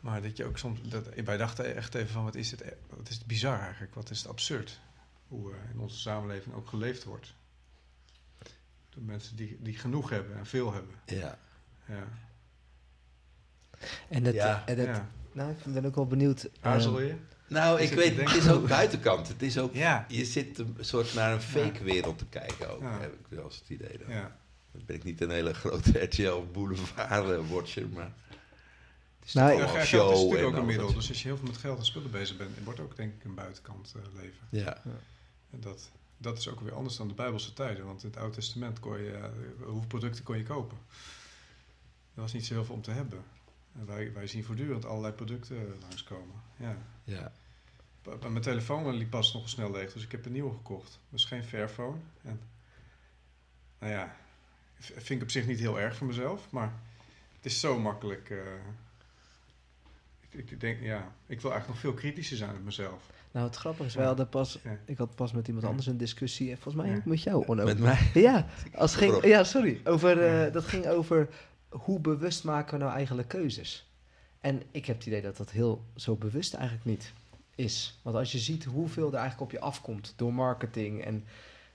Maar dat je ook soms. Dat, wij dachten echt even van wat is het, wat is het bizar eigenlijk? Wat is het absurd? Hoe eh, in onze samenleving ook geleefd wordt. Door mensen die, die genoeg hebben en veel hebben. Ja. Ja. En dat, Ja. en dat, ja. nou, ik ben ook wel benieuwd. Aarzel je? Nou, Is ik het weet, het is ook buitenkant. Het is ook, Ja. je zit een soort naar een fake wereld te kijken ook, Ja. heb ik wel eens het idee. Dan. Ja. Dan ben ik niet een hele grote RTL Boulevard eh, watcher, maar Nou, Ja, geld is natuurlijk ook een middel. Dus als je heel veel met geld en spullen bezig bent, wordt ook denk ik een buitenkant eh, leven. Ja, En dat, dat is ook weer anders dan de Bijbelse tijden. Want in het Oude Testament kon je, eh, hoeveel producten kon je kopen? Er was niet zo heel veel om te hebben. En wij, wij zien voortdurend allerlei producten langskomen. Ja. ja. Mijn telefoon liep pas nog snel leeg, dus ik heb een nieuwe gekocht. Dus geen Fairphone. En, nou ja, vind ik op zich niet heel erg voor mezelf, maar het is zo makkelijk. eh, ik, ik denk, ja, ik wil eigenlijk nog veel kritischer zijn met mezelf. Nou, het grappige is, wij hadden pas, Ja. ik had pas met iemand anders een discussie, en volgens mij Ja. ook met jou, Onno. Met mij? Ja, als ging, ja, sorry. Over, eh. Dat ging over hoe bewust maken we nou eigenlijk keuzes. En ik heb het idee dat dat heel zo bewust eigenlijk niet is. Want als je ziet hoeveel er eigenlijk op je afkomt door marketing en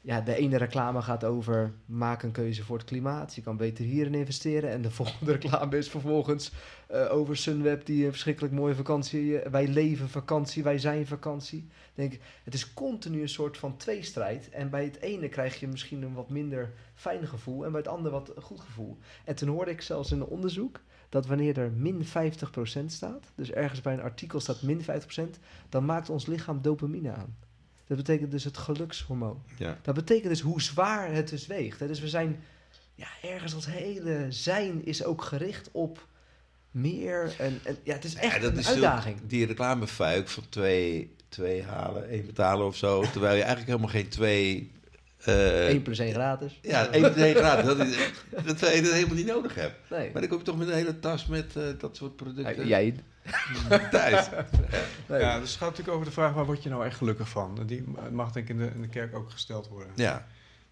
ja, de ene reclame gaat over maak een keuze voor het klimaat. Je kan beter hierin investeren. En de volgende reclame is vervolgens eh, over Sunweb die een verschrikkelijk mooie vakantie. eh, wij leven vakantie, wij zijn vakantie. Denk, het is continu een soort van tweestrijd. En bij het ene krijg je misschien een wat minder fijn gevoel en bij het andere wat goed gevoel. En toen hoorde ik zelfs in een onderzoek dat wanneer er min 50% staat, dus ergens bij een artikel staat min 50%, dan maakt ons lichaam dopamine aan. Dat betekent dus het gelukshormoon. Ja. Dat betekent dus hoe zwaar het dus weegt. Hè? Dus we zijn, ja, ergens ons hele zijn is ook gericht op meer. En, en ja, het is echt Ja, dat een is uitdaging. Die reclamefuik van twee, twee halen, één betalen of zo. Terwijl je eigenlijk helemaal geen twee... eh 1 plus 1 gratis. Ja, één nee, gratis. Dat, is, dat dat helemaal niet nodig hebt. Nee. Maar dan kom je toch met een hele tas met eh, dat soort producten Ja, jij, thuis. nee. Ja, dus het gaat natuurlijk over de vraag waar word je nou echt gelukkig van? En Die mag denk ik in de, in de kerk ook gesteld worden. Ja,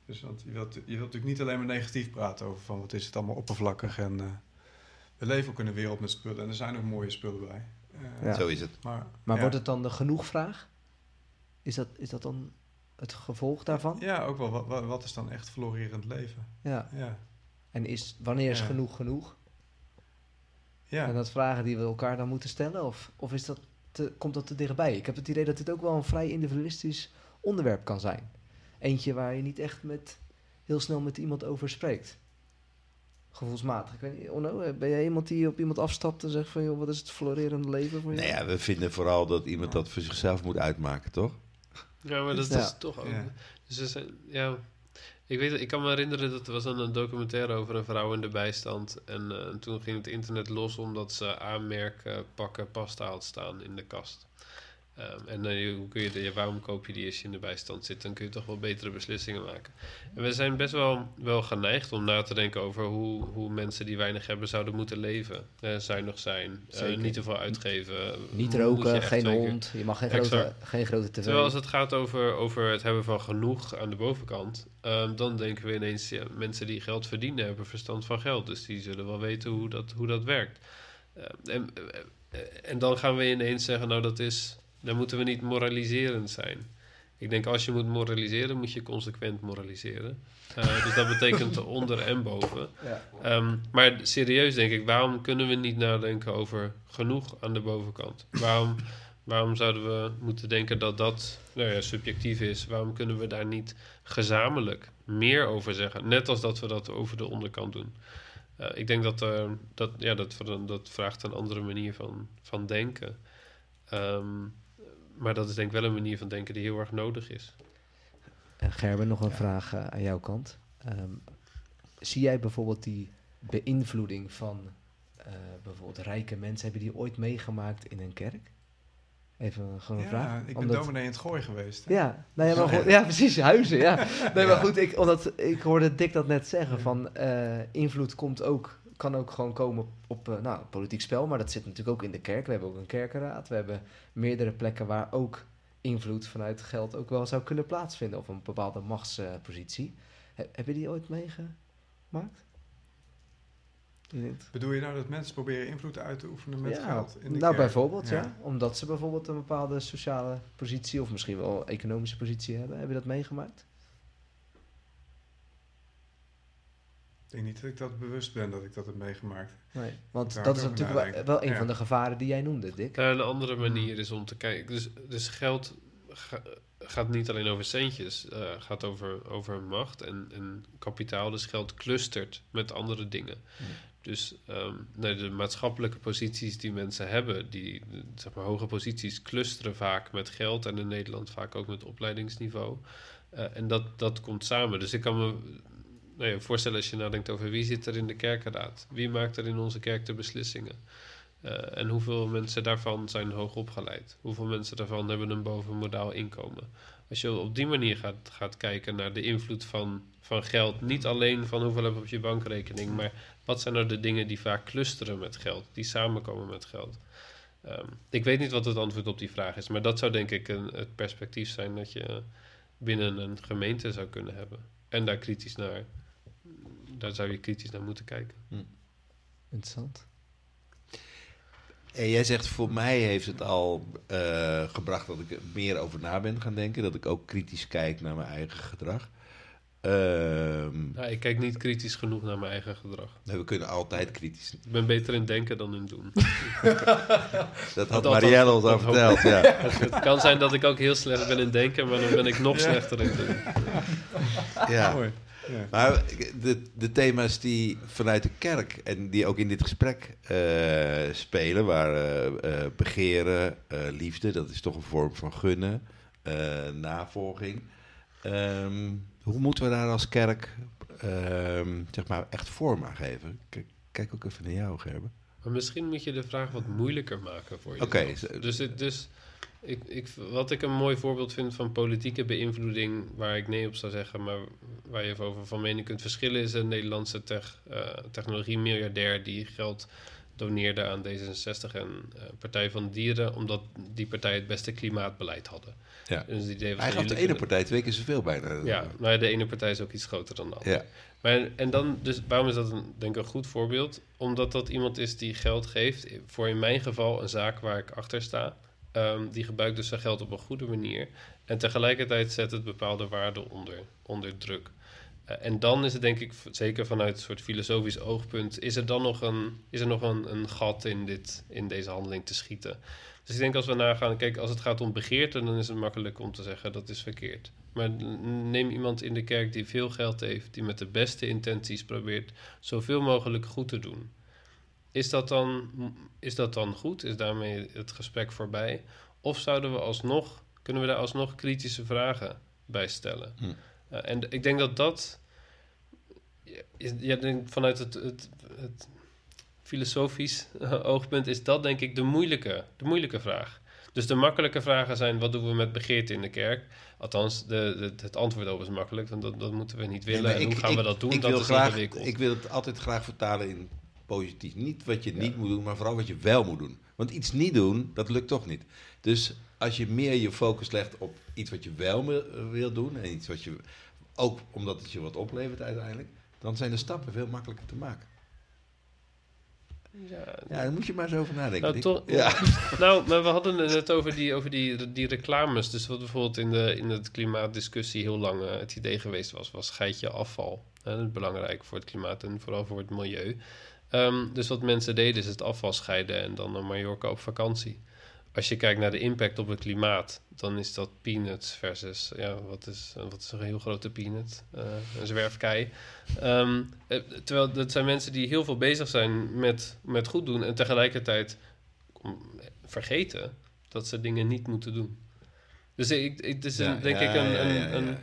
Dus want je wilt, je wilt natuurlijk niet alleen maar negatief praten over van wat is het allemaal oppervlakkig en eh, we leven ook in een wereld met spullen en er zijn ook mooie spullen bij. Eh, Ja. zo is het. Maar, Maar ja. wordt het dan de genoegvraag? Is dat, is dat dan het gevolg daarvan? Ja, ook wel. Wat, wat- is dan echt florerend leven? Ja. Ja. En is, wanneer is Ja. genoeg genoeg? Ja. En dat vragen die we elkaar dan moeten stellen? Of, of is dat te, komt dat te dichtbij? Ik heb het idee dat dit ook wel een vrij individualistisch onderwerp kan zijn. Eentje waar je niet echt met, heel snel met iemand over spreekt. Gevoelsmatig. Ik weet niet, Onno, ben jij iemand die op iemand afstapt en zegt van... joh, wat is het florerende leven voor jou? Nou ja, we vinden vooral dat iemand dat voor zichzelf moet uitmaken, toch? Ja, maar dat Ja. is toch ook... Ja. Dus zijn, ja, ik, weet, ik kan me herinneren dat er was dan een documentaire over een vrouw in de bijstand. En eh, toen ging het internet los omdat ze aanmerkpakken pasta had staan in de kast. Ehm, en hoe kun je de, ja, waarom koop je die als je in de bijstand zit? Dan kun je toch wel betere beslissingen maken. En we zijn best wel, wel geneigd om na te denken over hoe, hoe mensen die weinig hebben zouden moeten leven. Eh zuinig zijn, Zeker. niet te veel uitgeven. Niet roken, geen hond, je mag geen Exact. grote, geen grote tv. Terwijl als het gaat over, over het hebben van genoeg aan de bovenkant, ehm, dan denken we ineens, ja, mensen die geld verdienen hebben verstand van geld. Dus die zullen wel weten hoe dat, hoe dat werkt. Ehm, en, eh, en dan gaan we ineens zeggen, nou dat is, dan moeten we niet moraliserend zijn. Ik denk als je moet moraliseren, moet je consequent moraliseren. Eh, dus dat betekent onder en boven. Ja. Ehm, maar serieus denk ik, waarom kunnen we niet nadenken over genoeg aan de bovenkant? Waarom, waarom zouden we moeten denken dat dat nou ja, subjectief is? Waarom kunnen we daar niet gezamenlijk meer over zeggen? Net als dat we dat over de onderkant doen. Eh, ik denk dat, er dat, ja, dat, dat vraagt een andere manier van, van denken. Ehm, maar dat is denk ik wel een manier van denken die heel erg nodig is. En Gerben, nog een vraag eh, aan jouw kant. Ehm, zie jij bijvoorbeeld die beïnvloeding van eh, bijvoorbeeld rijke mensen, heb je die ooit meegemaakt in een kerk? Even gewoon een Ja, vraag. ik ben Omdat- dominee in het gooi geweest. hè? Ja, nou ja, maar goed, ja, precies, huizen, ja. Nee, maar goed, ik, omdat, ik hoorde Dick dat net zeggen, van eh, invloed komt ook, kan ook gewoon komen op eh, nou, politiek spel, maar dat zit natuurlijk ook in de kerk. We hebben ook een kerkenraad, we hebben meerdere plekken waar ook invloed vanuit geld ook wel zou kunnen plaatsvinden, of een bepaalde machtspositie. He- heb je die ooit meegemaakt? Bedoel je nou dat mensen proberen invloed uit te oefenen met ja, geld? In de nou, kerk? bijvoorbeeld, ja. Ja. Omdat ze bijvoorbeeld een bepaalde sociale positie of misschien wel economische positie hebben. Heb je dat meegemaakt? Ik denk niet dat ik dat bewust ben dat ik dat heb meegemaakt. Nee, want Daar dat is natuurlijk wel, nadenken. wel een Ja. van de gevaren die jij noemde, Dick. Ja, een andere manier is om te kijken. Dus, dus geld ga- gaat niet alleen over centjes, eh gaat over, over macht en, en kapitaal. Dus geld clustert met andere dingen. Mm. Dus ehm, nee, de maatschappelijke posities die mensen hebben, die zeg maar, hoge posities, clusteren vaak met geld en in Nederland vaak ook met opleidingsniveau. Eh, en dat, dat komt samen. Dus ik kan me nou ja, voorstellen als je nadenkt over wie zit er in de kerkenraad, wie maakt er in onze kerk de beslissingen. Eh, en hoeveel mensen daarvan zijn hoog opgeleid? Hoeveel mensen daarvan hebben een bovenmodaal inkomen? Als je op die manier gaat, gaat kijken naar de invloed van, van geld, niet alleen van hoeveel heb je op je bankrekening, maar wat zijn er de dingen die vaak clusteren met geld, die samenkomen met geld? Ehm, ik weet niet wat het antwoord op die vraag is, maar dat zou denk ik een, het perspectief zijn dat je binnen een gemeente zou kunnen hebben. En daar kritisch naar, daar zou je kritisch naar moeten kijken. Interessant. En jij zegt, voor mij heeft het al eh, gebracht dat ik er meer over na ben gaan denken. Dat ik ook kritisch kijk naar mijn eigen gedrag. Ehm, Nou, ik kijk niet kritisch genoeg naar mijn eigen gedrag. nou, we kunnen altijd kritisch. Ik ben beter in denken dan in doen. Dat had Marielle ons al verteld. Ja. het kan zijn dat ik ook heel slecht ben in denken, maar dan ben ik nog slechter in doen. ja. Mooi. Ja. Maar de, de thema's die vanuit de kerk en die ook in dit gesprek eh, spelen, waar eh, eh, begeren, eh, liefde, dat is toch een vorm van gunnen, eh, navolging. Ehm, hoe moeten we daar als kerk ehm, zeg maar echt vorm aan geven? Kijk, kijk ook even naar jou, Gerben. Maar misschien moet je de vraag wat moeilijker maken voor je. Oké, Dus, dus ik, ik, wat ik een mooi voorbeeld vind van politieke beïnvloeding, waar ik nee op zou zeggen, maar waar je over van mening kunt verschillen, is een Nederlandse tech, eh, technologie-miljardair die geld doneerde aan D66 en eh, Partij van Dieren, omdat die partij het beste klimaatbeleid hadden. Ja. Dus het idee was Hij gaf de ene kunnen- partij twee keer zoveel bijna. Ja, nou ja, de ene partij is ook iets groter dan de andere. Ja. Maar, en dan, dus waarom is dat een, denk ik een goed voorbeeld? Omdat dat iemand is die geld geeft, voor in mijn geval een zaak waar ik achter sta. Ehm, die gebruikt dus zijn geld op een goede manier. En tegelijkertijd zet het bepaalde waarden onder, onder druk. Eh, en dan is het denk ik, zeker vanuit een soort filosofisch oogpunt, is er dan nog een, is er nog een, een gat in, dit, in deze handeling te schieten. Dus ik denk als we nagaan, kijk, als het gaat om begeerte, dan is het makkelijk om te zeggen dat is verkeerd. Maar neem iemand in de kerk die veel geld heeft, die met de beste intenties probeert zoveel mogelijk goed te doen. Is dat dan, is dat dan goed? Is daarmee het gesprek voorbij? Of zouden we alsnog, kunnen we daar alsnog kritische vragen bij stellen? Hm. Eh, en ik denk dat dat, ja, ja, denk vanuit het, het, het filosofisch oogpunt, is dat denk ik de moeilijke, de moeilijke vraag. Dus de makkelijke vragen zijn: wat doen we met begeerte in de kerk? Althans, de, de- het antwoord op is makkelijk, want dat, dat moeten we niet willen. Nee, en hoe ik- gaan we dat doen? Ik dat wil, is graag, ingewikkeld. ik wil het altijd graag vertalen in positief. Niet wat je niet moet doen, maar vooral wat je wel moet doen. Want iets niet doen, dat lukt toch niet. Dus als je meer je focus legt op iets wat je wel wil doen... en iets wat je ook omdat het je wat oplevert uiteindelijk... dan zijn de stappen veel makkelijker te maken. Ja, Ja, daar moet je maar eens over nadenken. Nou, Dick. toch- Ja. Nou, maar we hadden het net over die, over die, die reclames. Dus wat bijvoorbeeld in de, in de klimaatdiscussie heel lang eh, het idee geweest was, was scheid je afval. En dat is belangrijk voor het klimaat en vooral voor het milieu. Ehm, dus wat mensen deden is het afval scheiden en dan naar Mallorca op vakantie. Als je kijkt naar de impact op het klimaat, dan is dat peanuts versus, ja, wat is, wat is een heel grote peanut? Eh, een zwerfkei. Ehm, eh, terwijl dat zijn mensen die heel veel bezig zijn met, met goed doen en tegelijkertijd om- vergeten dat ze dingen niet moeten doen. Dus ik, ik, het is een, Ja, denk ja, ik een, een, een-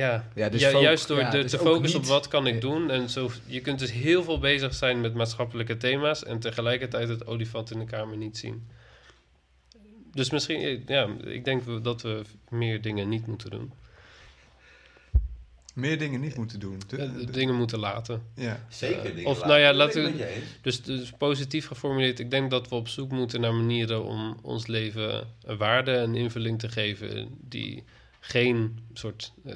ja. ja, dus ju- juist door ja, de, dus te focussen op wat kan ik doen. En zo, je kunt dus heel veel bezig zijn met maatschappelijke thema's en tegelijkertijd het olifant in de kamer niet zien. Dus misschien, eh, ja, ik denk we- dat we meer dingen niet moeten doen. Meer dingen niet moeten doen. De- Eh, de- dingen moeten laten. ja. Zeker dingen of laten. nou ja, laten we-. Dus, dus positief geformuleerd, ik denk dat we op zoek moeten naar manieren om ons leven een waarde en invulling te geven die geen soort, eh,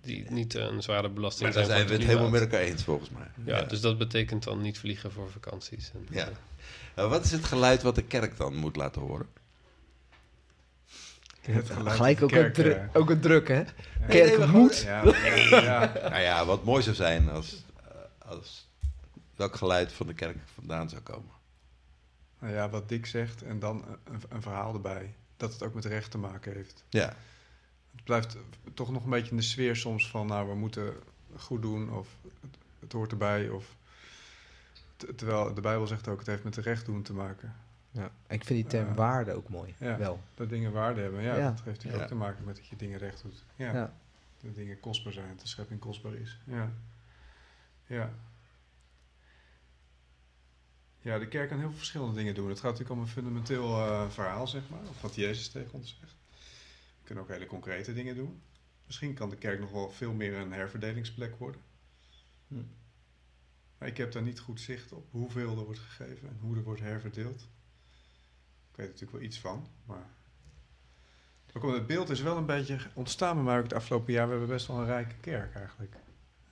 die niet een zware belasting Maar daar zijn. zijn voor we het helemaal met elkaar eens volgens mij. Ja, dus dat betekent dan niet vliegen voor vakanties. En, Ja. Nou, wat is het geluid wat de kerk dan moet laten horen? Het Gelijk ook, een kerk, dru- eh, ook een druk, hè? ja. Kerk nee, moet. Ja. Nou ja, wat mooi zou zijn als, eh, als welk geluid van de kerk vandaan zou komen. Nou ja, wat Dick zegt en dan een, een verhaal erbij. Dat het ook met recht te maken heeft. Ja, Het blijft toch nog een beetje in de sfeer soms van... nou, we moeten goed doen of het, het hoort erbij. Of, terwijl de Bijbel zegt ook, het heeft met de recht doen te maken. Ja. En ik vind die term Ja. waarde ook mooi. Ja. Wel. Dat dingen waarde hebben. Ja, Ja. dat heeft natuurlijk Ja. ook te maken met dat je dingen recht doet. Ja. Ja. Dat dingen kostbaar zijn, dat de schepping kostbaar is. Ja. Ja. Ja, de kerk kan heel veel verschillende dingen doen. Het gaat natuurlijk om een fundamenteel eh, verhaal, zeg maar. Of wat Jezus tegen ons zegt. We kunnen ook hele concrete dingen doen. Misschien kan de kerk nog wel veel meer een herverdelingsplek worden. Hm. Maar ik heb daar niet goed zicht op hoeveel er wordt gegeven en hoe er wordt herverdeeld. Ik weet er natuurlijk wel iets van, maar... Ook omdat het beeld is wel een beetje ontstaan bij mij ook het afgelopen jaar. We hebben best wel een rijke kerk eigenlijk.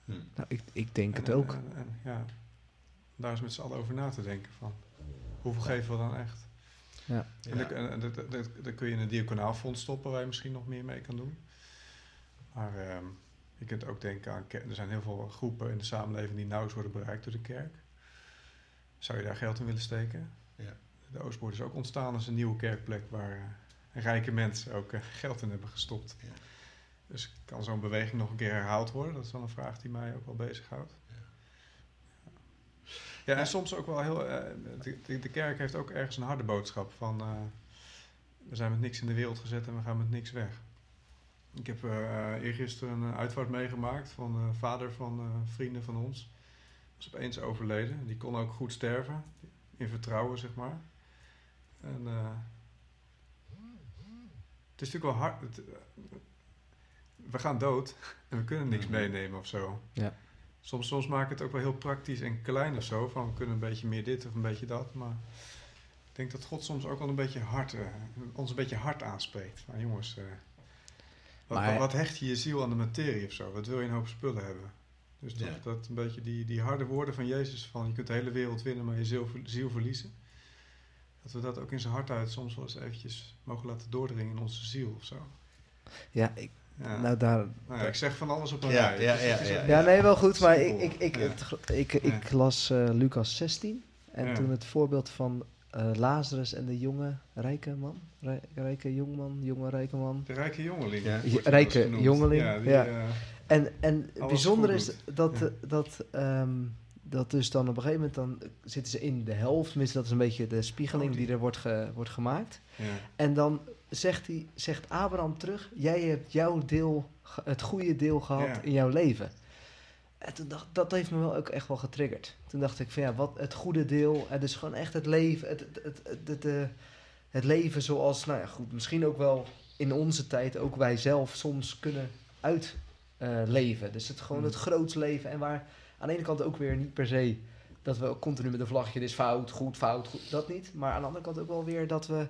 Nou, ik, ik denk het ook. En, en, ja, daar is met z'n allen over na te denken van. Hoeveel geven we dan echt? Ja. En, dat, en dat, dat, dat- dat kun je in een diaconaalfonds stoppen waar je misschien nog meer mee kan doen. Maar ehm, je kunt ook denken aan... Er zijn heel veel groepen in de samenleving die nauwelijks worden bereikt door de kerk. Zou je daar geld in willen steken? Ja. De Oostpoort is ook ontstaan als een nieuwe kerkplek waar eh, rijke mensen ook eh, geld in hebben gestopt. Ja. Dus kan zo'n beweging nog een keer herhaald worden? Dat is wel een vraag die mij ook wel bezighoudt. Ja, en soms ook wel heel. eh, de, de, de kerk heeft ook ergens een harde boodschap van. eh, we zijn met niks in de wereld gezet en we gaan met niks weg. Ik heb eh eergisteren een uitvaart meegemaakt van de vader van vrienden van ons. Was opeens overleden. Die kon ook goed sterven. In vertrouwen, zeg maar. En. het is natuurlijk wel hard. het, we gaan dood en we kunnen niks meenemen of zo. Ja. Soms, soms maak ik het ook wel heel praktisch en klein of zo. Van we kunnen een beetje meer dit of een beetje dat. Maar ik denk dat God soms ook wel een beetje hard, eh, ons een beetje hard aanspreekt. Van jongens, eh, wat, Maar- wat, hecht je je ziel aan de materie of zo? Wat wil je een hoop spullen hebben? Dus dat, Ja. dat een beetje die, die harde woorden van Jezus van je kunt de hele wereld winnen, maar je ziel, ziel verliezen. Dat we dat ook in zijn hart uit soms wel eens eventjes mogen laten doordringen in onze ziel of zo. Ja, ik, Ja. nou daar... Nou ja, ik zeg van alles op een Ja, rij. ja, is- ja, ja. Ja, nee, wel goed, maar ik, ik, ik, Ja. het- ik, ik, Ja. las eh, Lucas 16 en Ja. toen het voorbeeld van eh, Lazarus en de jonge rijke man, rij- rijke jongman, jonge rijke man. De rijke jongeling. Ja. Rijke jongeling, Ja, die, ja. eh, En, en het bijzondere is dat, Ja. dat, ehm, dat dus dan op een gegeven moment dan zitten ze in de helft, tenminste dat is een beetje de spiegeling Oh, die- die er wordt, ge- wordt gemaakt. ja. En dan zegt, hij, zegt Abraham terug: Jij hebt jouw deel, het goede deel gehad Ja. in jouw leven. En toen dacht, dat heeft me wel ook echt wel getriggerd. Toen dacht ik: van ja, wat het goede deel. Het is gewoon echt het leven. Het, het, het, het, het, eh, leven zoals, nou ja, goed, misschien ook wel in onze tijd ook wij zelf soms kunnen uitleven. dus het gewoon Mm. het groots leven. En waar aan de ene kant ook weer niet per se dat we continu met een vlagje, dit is fout, goed, fout, goed, dat niet. Maar aan de andere kant ook wel weer dat we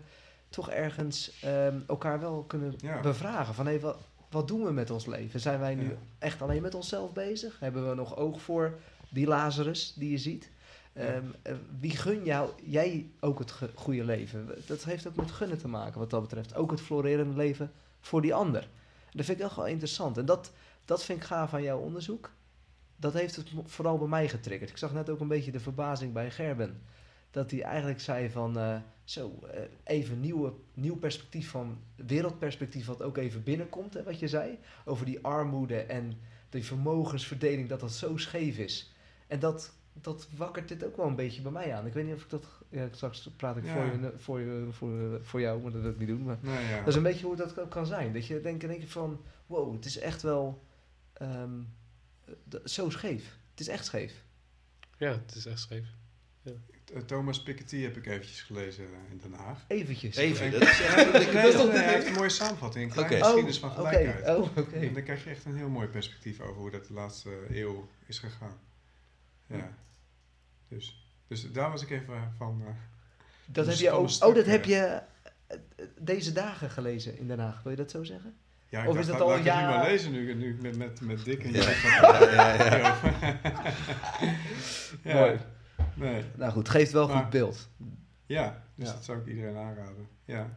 toch ergens ehm, elkaar wel kunnen Ja. bevragen. Van hé, wat, wat doen we met ons leven? Zijn wij nu Ja. echt alleen met onszelf bezig? Hebben we nog oog voor die Lazarus die je ziet? Ja. Ehm, eh, wie gun jou, jij ook het goede leven? Dat heeft ook met gunnen te maken wat dat betreft. Ook het florerende leven voor die ander. Dat vind ik echt wel interessant. En dat, dat vind ik gaaf aan jouw onderzoek. Dat heeft het vooral bij mij getriggerd. Ik zag net ook een beetje de verbazing bij Gerben. Dat hij eigenlijk zei van, eh, zo, eh, even nieuwe, nieuw perspectief van, wereldperspectief wat ook even binnenkomt, hè, wat je zei. Over die armoede en die vermogensverdeling, dat dat zo scheef is. En dat, dat wakkert dit ook wel een beetje bij mij aan. Ik weet niet of ik dat, ja, straks praat ik Ja. voor, je, voor, je, voor, voor jou, maar dat wil ik niet doen. Maar Nou ja. dat is een beetje hoe dat ook kan zijn. Dat je denkt in één keer van, wow, het is echt wel ehm, zo scheef. Het is echt scheef. Ja, het is echt scheef. Eh, Thomas Piketty heb ik eventjes gelezen eh, in Den Haag. Eventjes. Even, En- dat is een Nee, nee, hij heeft een mooie samenvatting. Een kleine Oké. geschiedenis van oké. gelijkheid. Oh, oké. En dan krijg je echt een heel mooi perspectief over hoe dat de laatste eeuw is gegaan. Ja. Dus, dus daar was ik even van... eh, Dat heb je ook. een stuk, Oh, dat heb eh, je eh, eh, deze dagen gelezen in Den Haag. Wil je dat zo zeggen? ja, ik Of dacht, is dat laat- al laat ik het nu ja- maar lezen nu, nu met, met, met Dick en Ja. Ja, ja, ja. Ja. Mooi. Nee. Nou goed, geeft wel Maar- goed beeld. Ja, dus Ja. dat zou ik iedereen aanraden. Ja.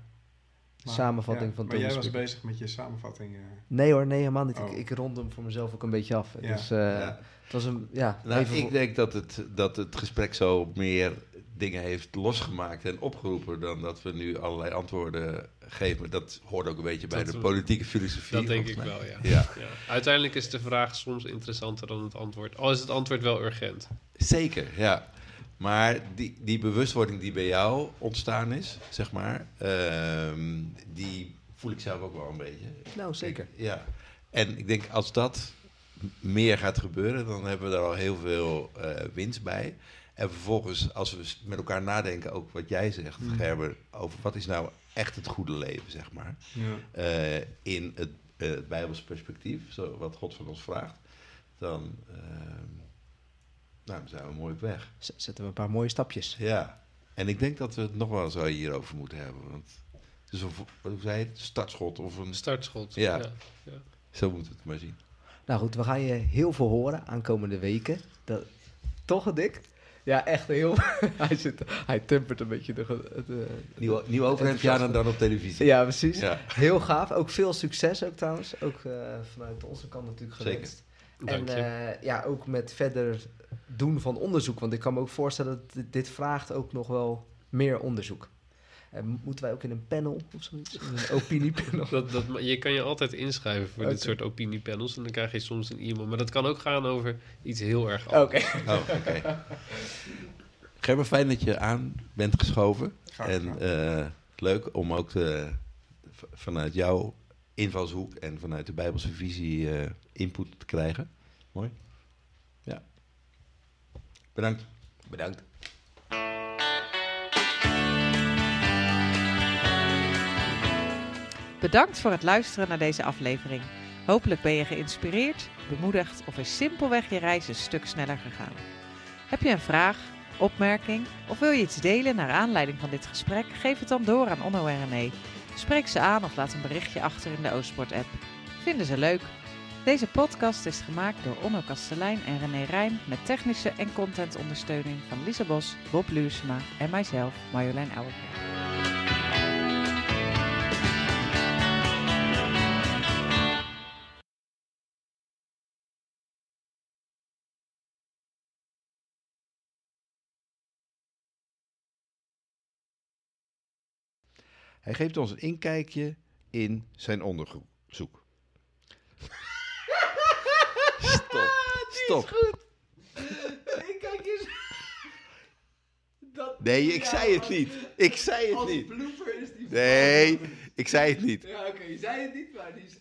Maar- Samenvatting ja, van Maar jij Thomas was bezig met je samenvatting. eh. Nee hoor, nee helemaal niet. Ik, Oh. ik rond hem voor mezelf ook een beetje af. Ja. Dus eh, Ja. het was een, ja, Nou, even ik denk dat het, dat het gesprek zo meer dingen heeft losgemaakt en opgeroepen dan dat we nu allerlei antwoorden geven. Maar dat hoort ook een beetje bij Dat de we- politieke filosofie. Dat denk ik mij. wel, ja. Ja, ja. Uiteindelijk is de vraag soms interessanter dan het antwoord. Al is het antwoord wel urgent. zeker, ja. Maar die, die bewustwording die bij jou ontstaan is, zeg maar, ehm, die voel ik zelf ook wel een beetje. Nou, zeker. Ja. En ik denk als dat meer gaat gebeuren, dan hebben we daar al heel veel eh, winst bij. En vervolgens, als we met elkaar nadenken, ook wat jij zegt, Mm. Gerber, over wat is nou echt het goede leven, zeg maar. Ja. eh, in het, eh, het Bijbels perspectief, zo, wat God van ons vraagt, dan, ehm, nou, dan zijn we mooi op weg. Z- Zetten we een paar mooie stapjes. Ja, en ik denk dat we het nog wel zo hierover moeten hebben. Want het is een, hoe zei je het, startschot of een... Startschot. Ja. ja. Zo moeten we het maar zien. Nou goed, we gaan je heel veel horen aankomende weken. Dat, toch, Dick? Ja, echt heel... hij, zit, hij tempert een beetje de... Nieuw, nieuw overhemdje aan en dan op televisie. ja, precies. Ja. Heel gaaf. Ook veel succes ook trouwens. Ook eh, vanuit onze kant natuurlijk Zeker. gewenst. Dank en je. eh, ja, ook met verder doen van onderzoek. Want ik kan me ook voorstellen dat dit, dit vraagt ook nog wel meer onderzoek. Eh, moeten wij ook in een panel of zoiets? Een opiniepanel? Dat, dat, je kan je altijd inschrijven voor dit soort opiniepanels. En dan krijg je soms een e-mail. Maar dat kan ook gaan over iets heel erg Oké. anders. Oh, oké. Gerber, fijn dat je aan bent geschoven. Graag en eh, leuk om ook de, v- vanuit jouw invalshoek en vanuit de Bijbelse visie eh, input te krijgen. Mooi. Ja. Bedankt. Bedankt. Bedankt voor het luisteren naar deze aflevering. Hopelijk ben je geïnspireerd, bemoedigd of is simpelweg je reis een stuk sneller gegaan. Heb je een vraag, opmerking of wil je iets delen naar aanleiding van dit gesprek? Geef het dan door aan Onno en René. Spreek ze aan of laat een berichtje achter in de Oostsport-app. Vinden ze leuk? Deze podcast is gemaakt door Onno Kastelein en René Rijn met technische en contentondersteuning van Lisa Bos, Bob Luursema en mijzelf, Marjolein Ouwerkerk. Hij geeft ons een inkijkje in zijn onderzoek. Stop. Stop. Kijk eens. Dat, Nee, ik zei het niet. Ik zei het Als niet. blooper is die Nee, ik zei het niet. Ja, oké, je zei het niet, maar die is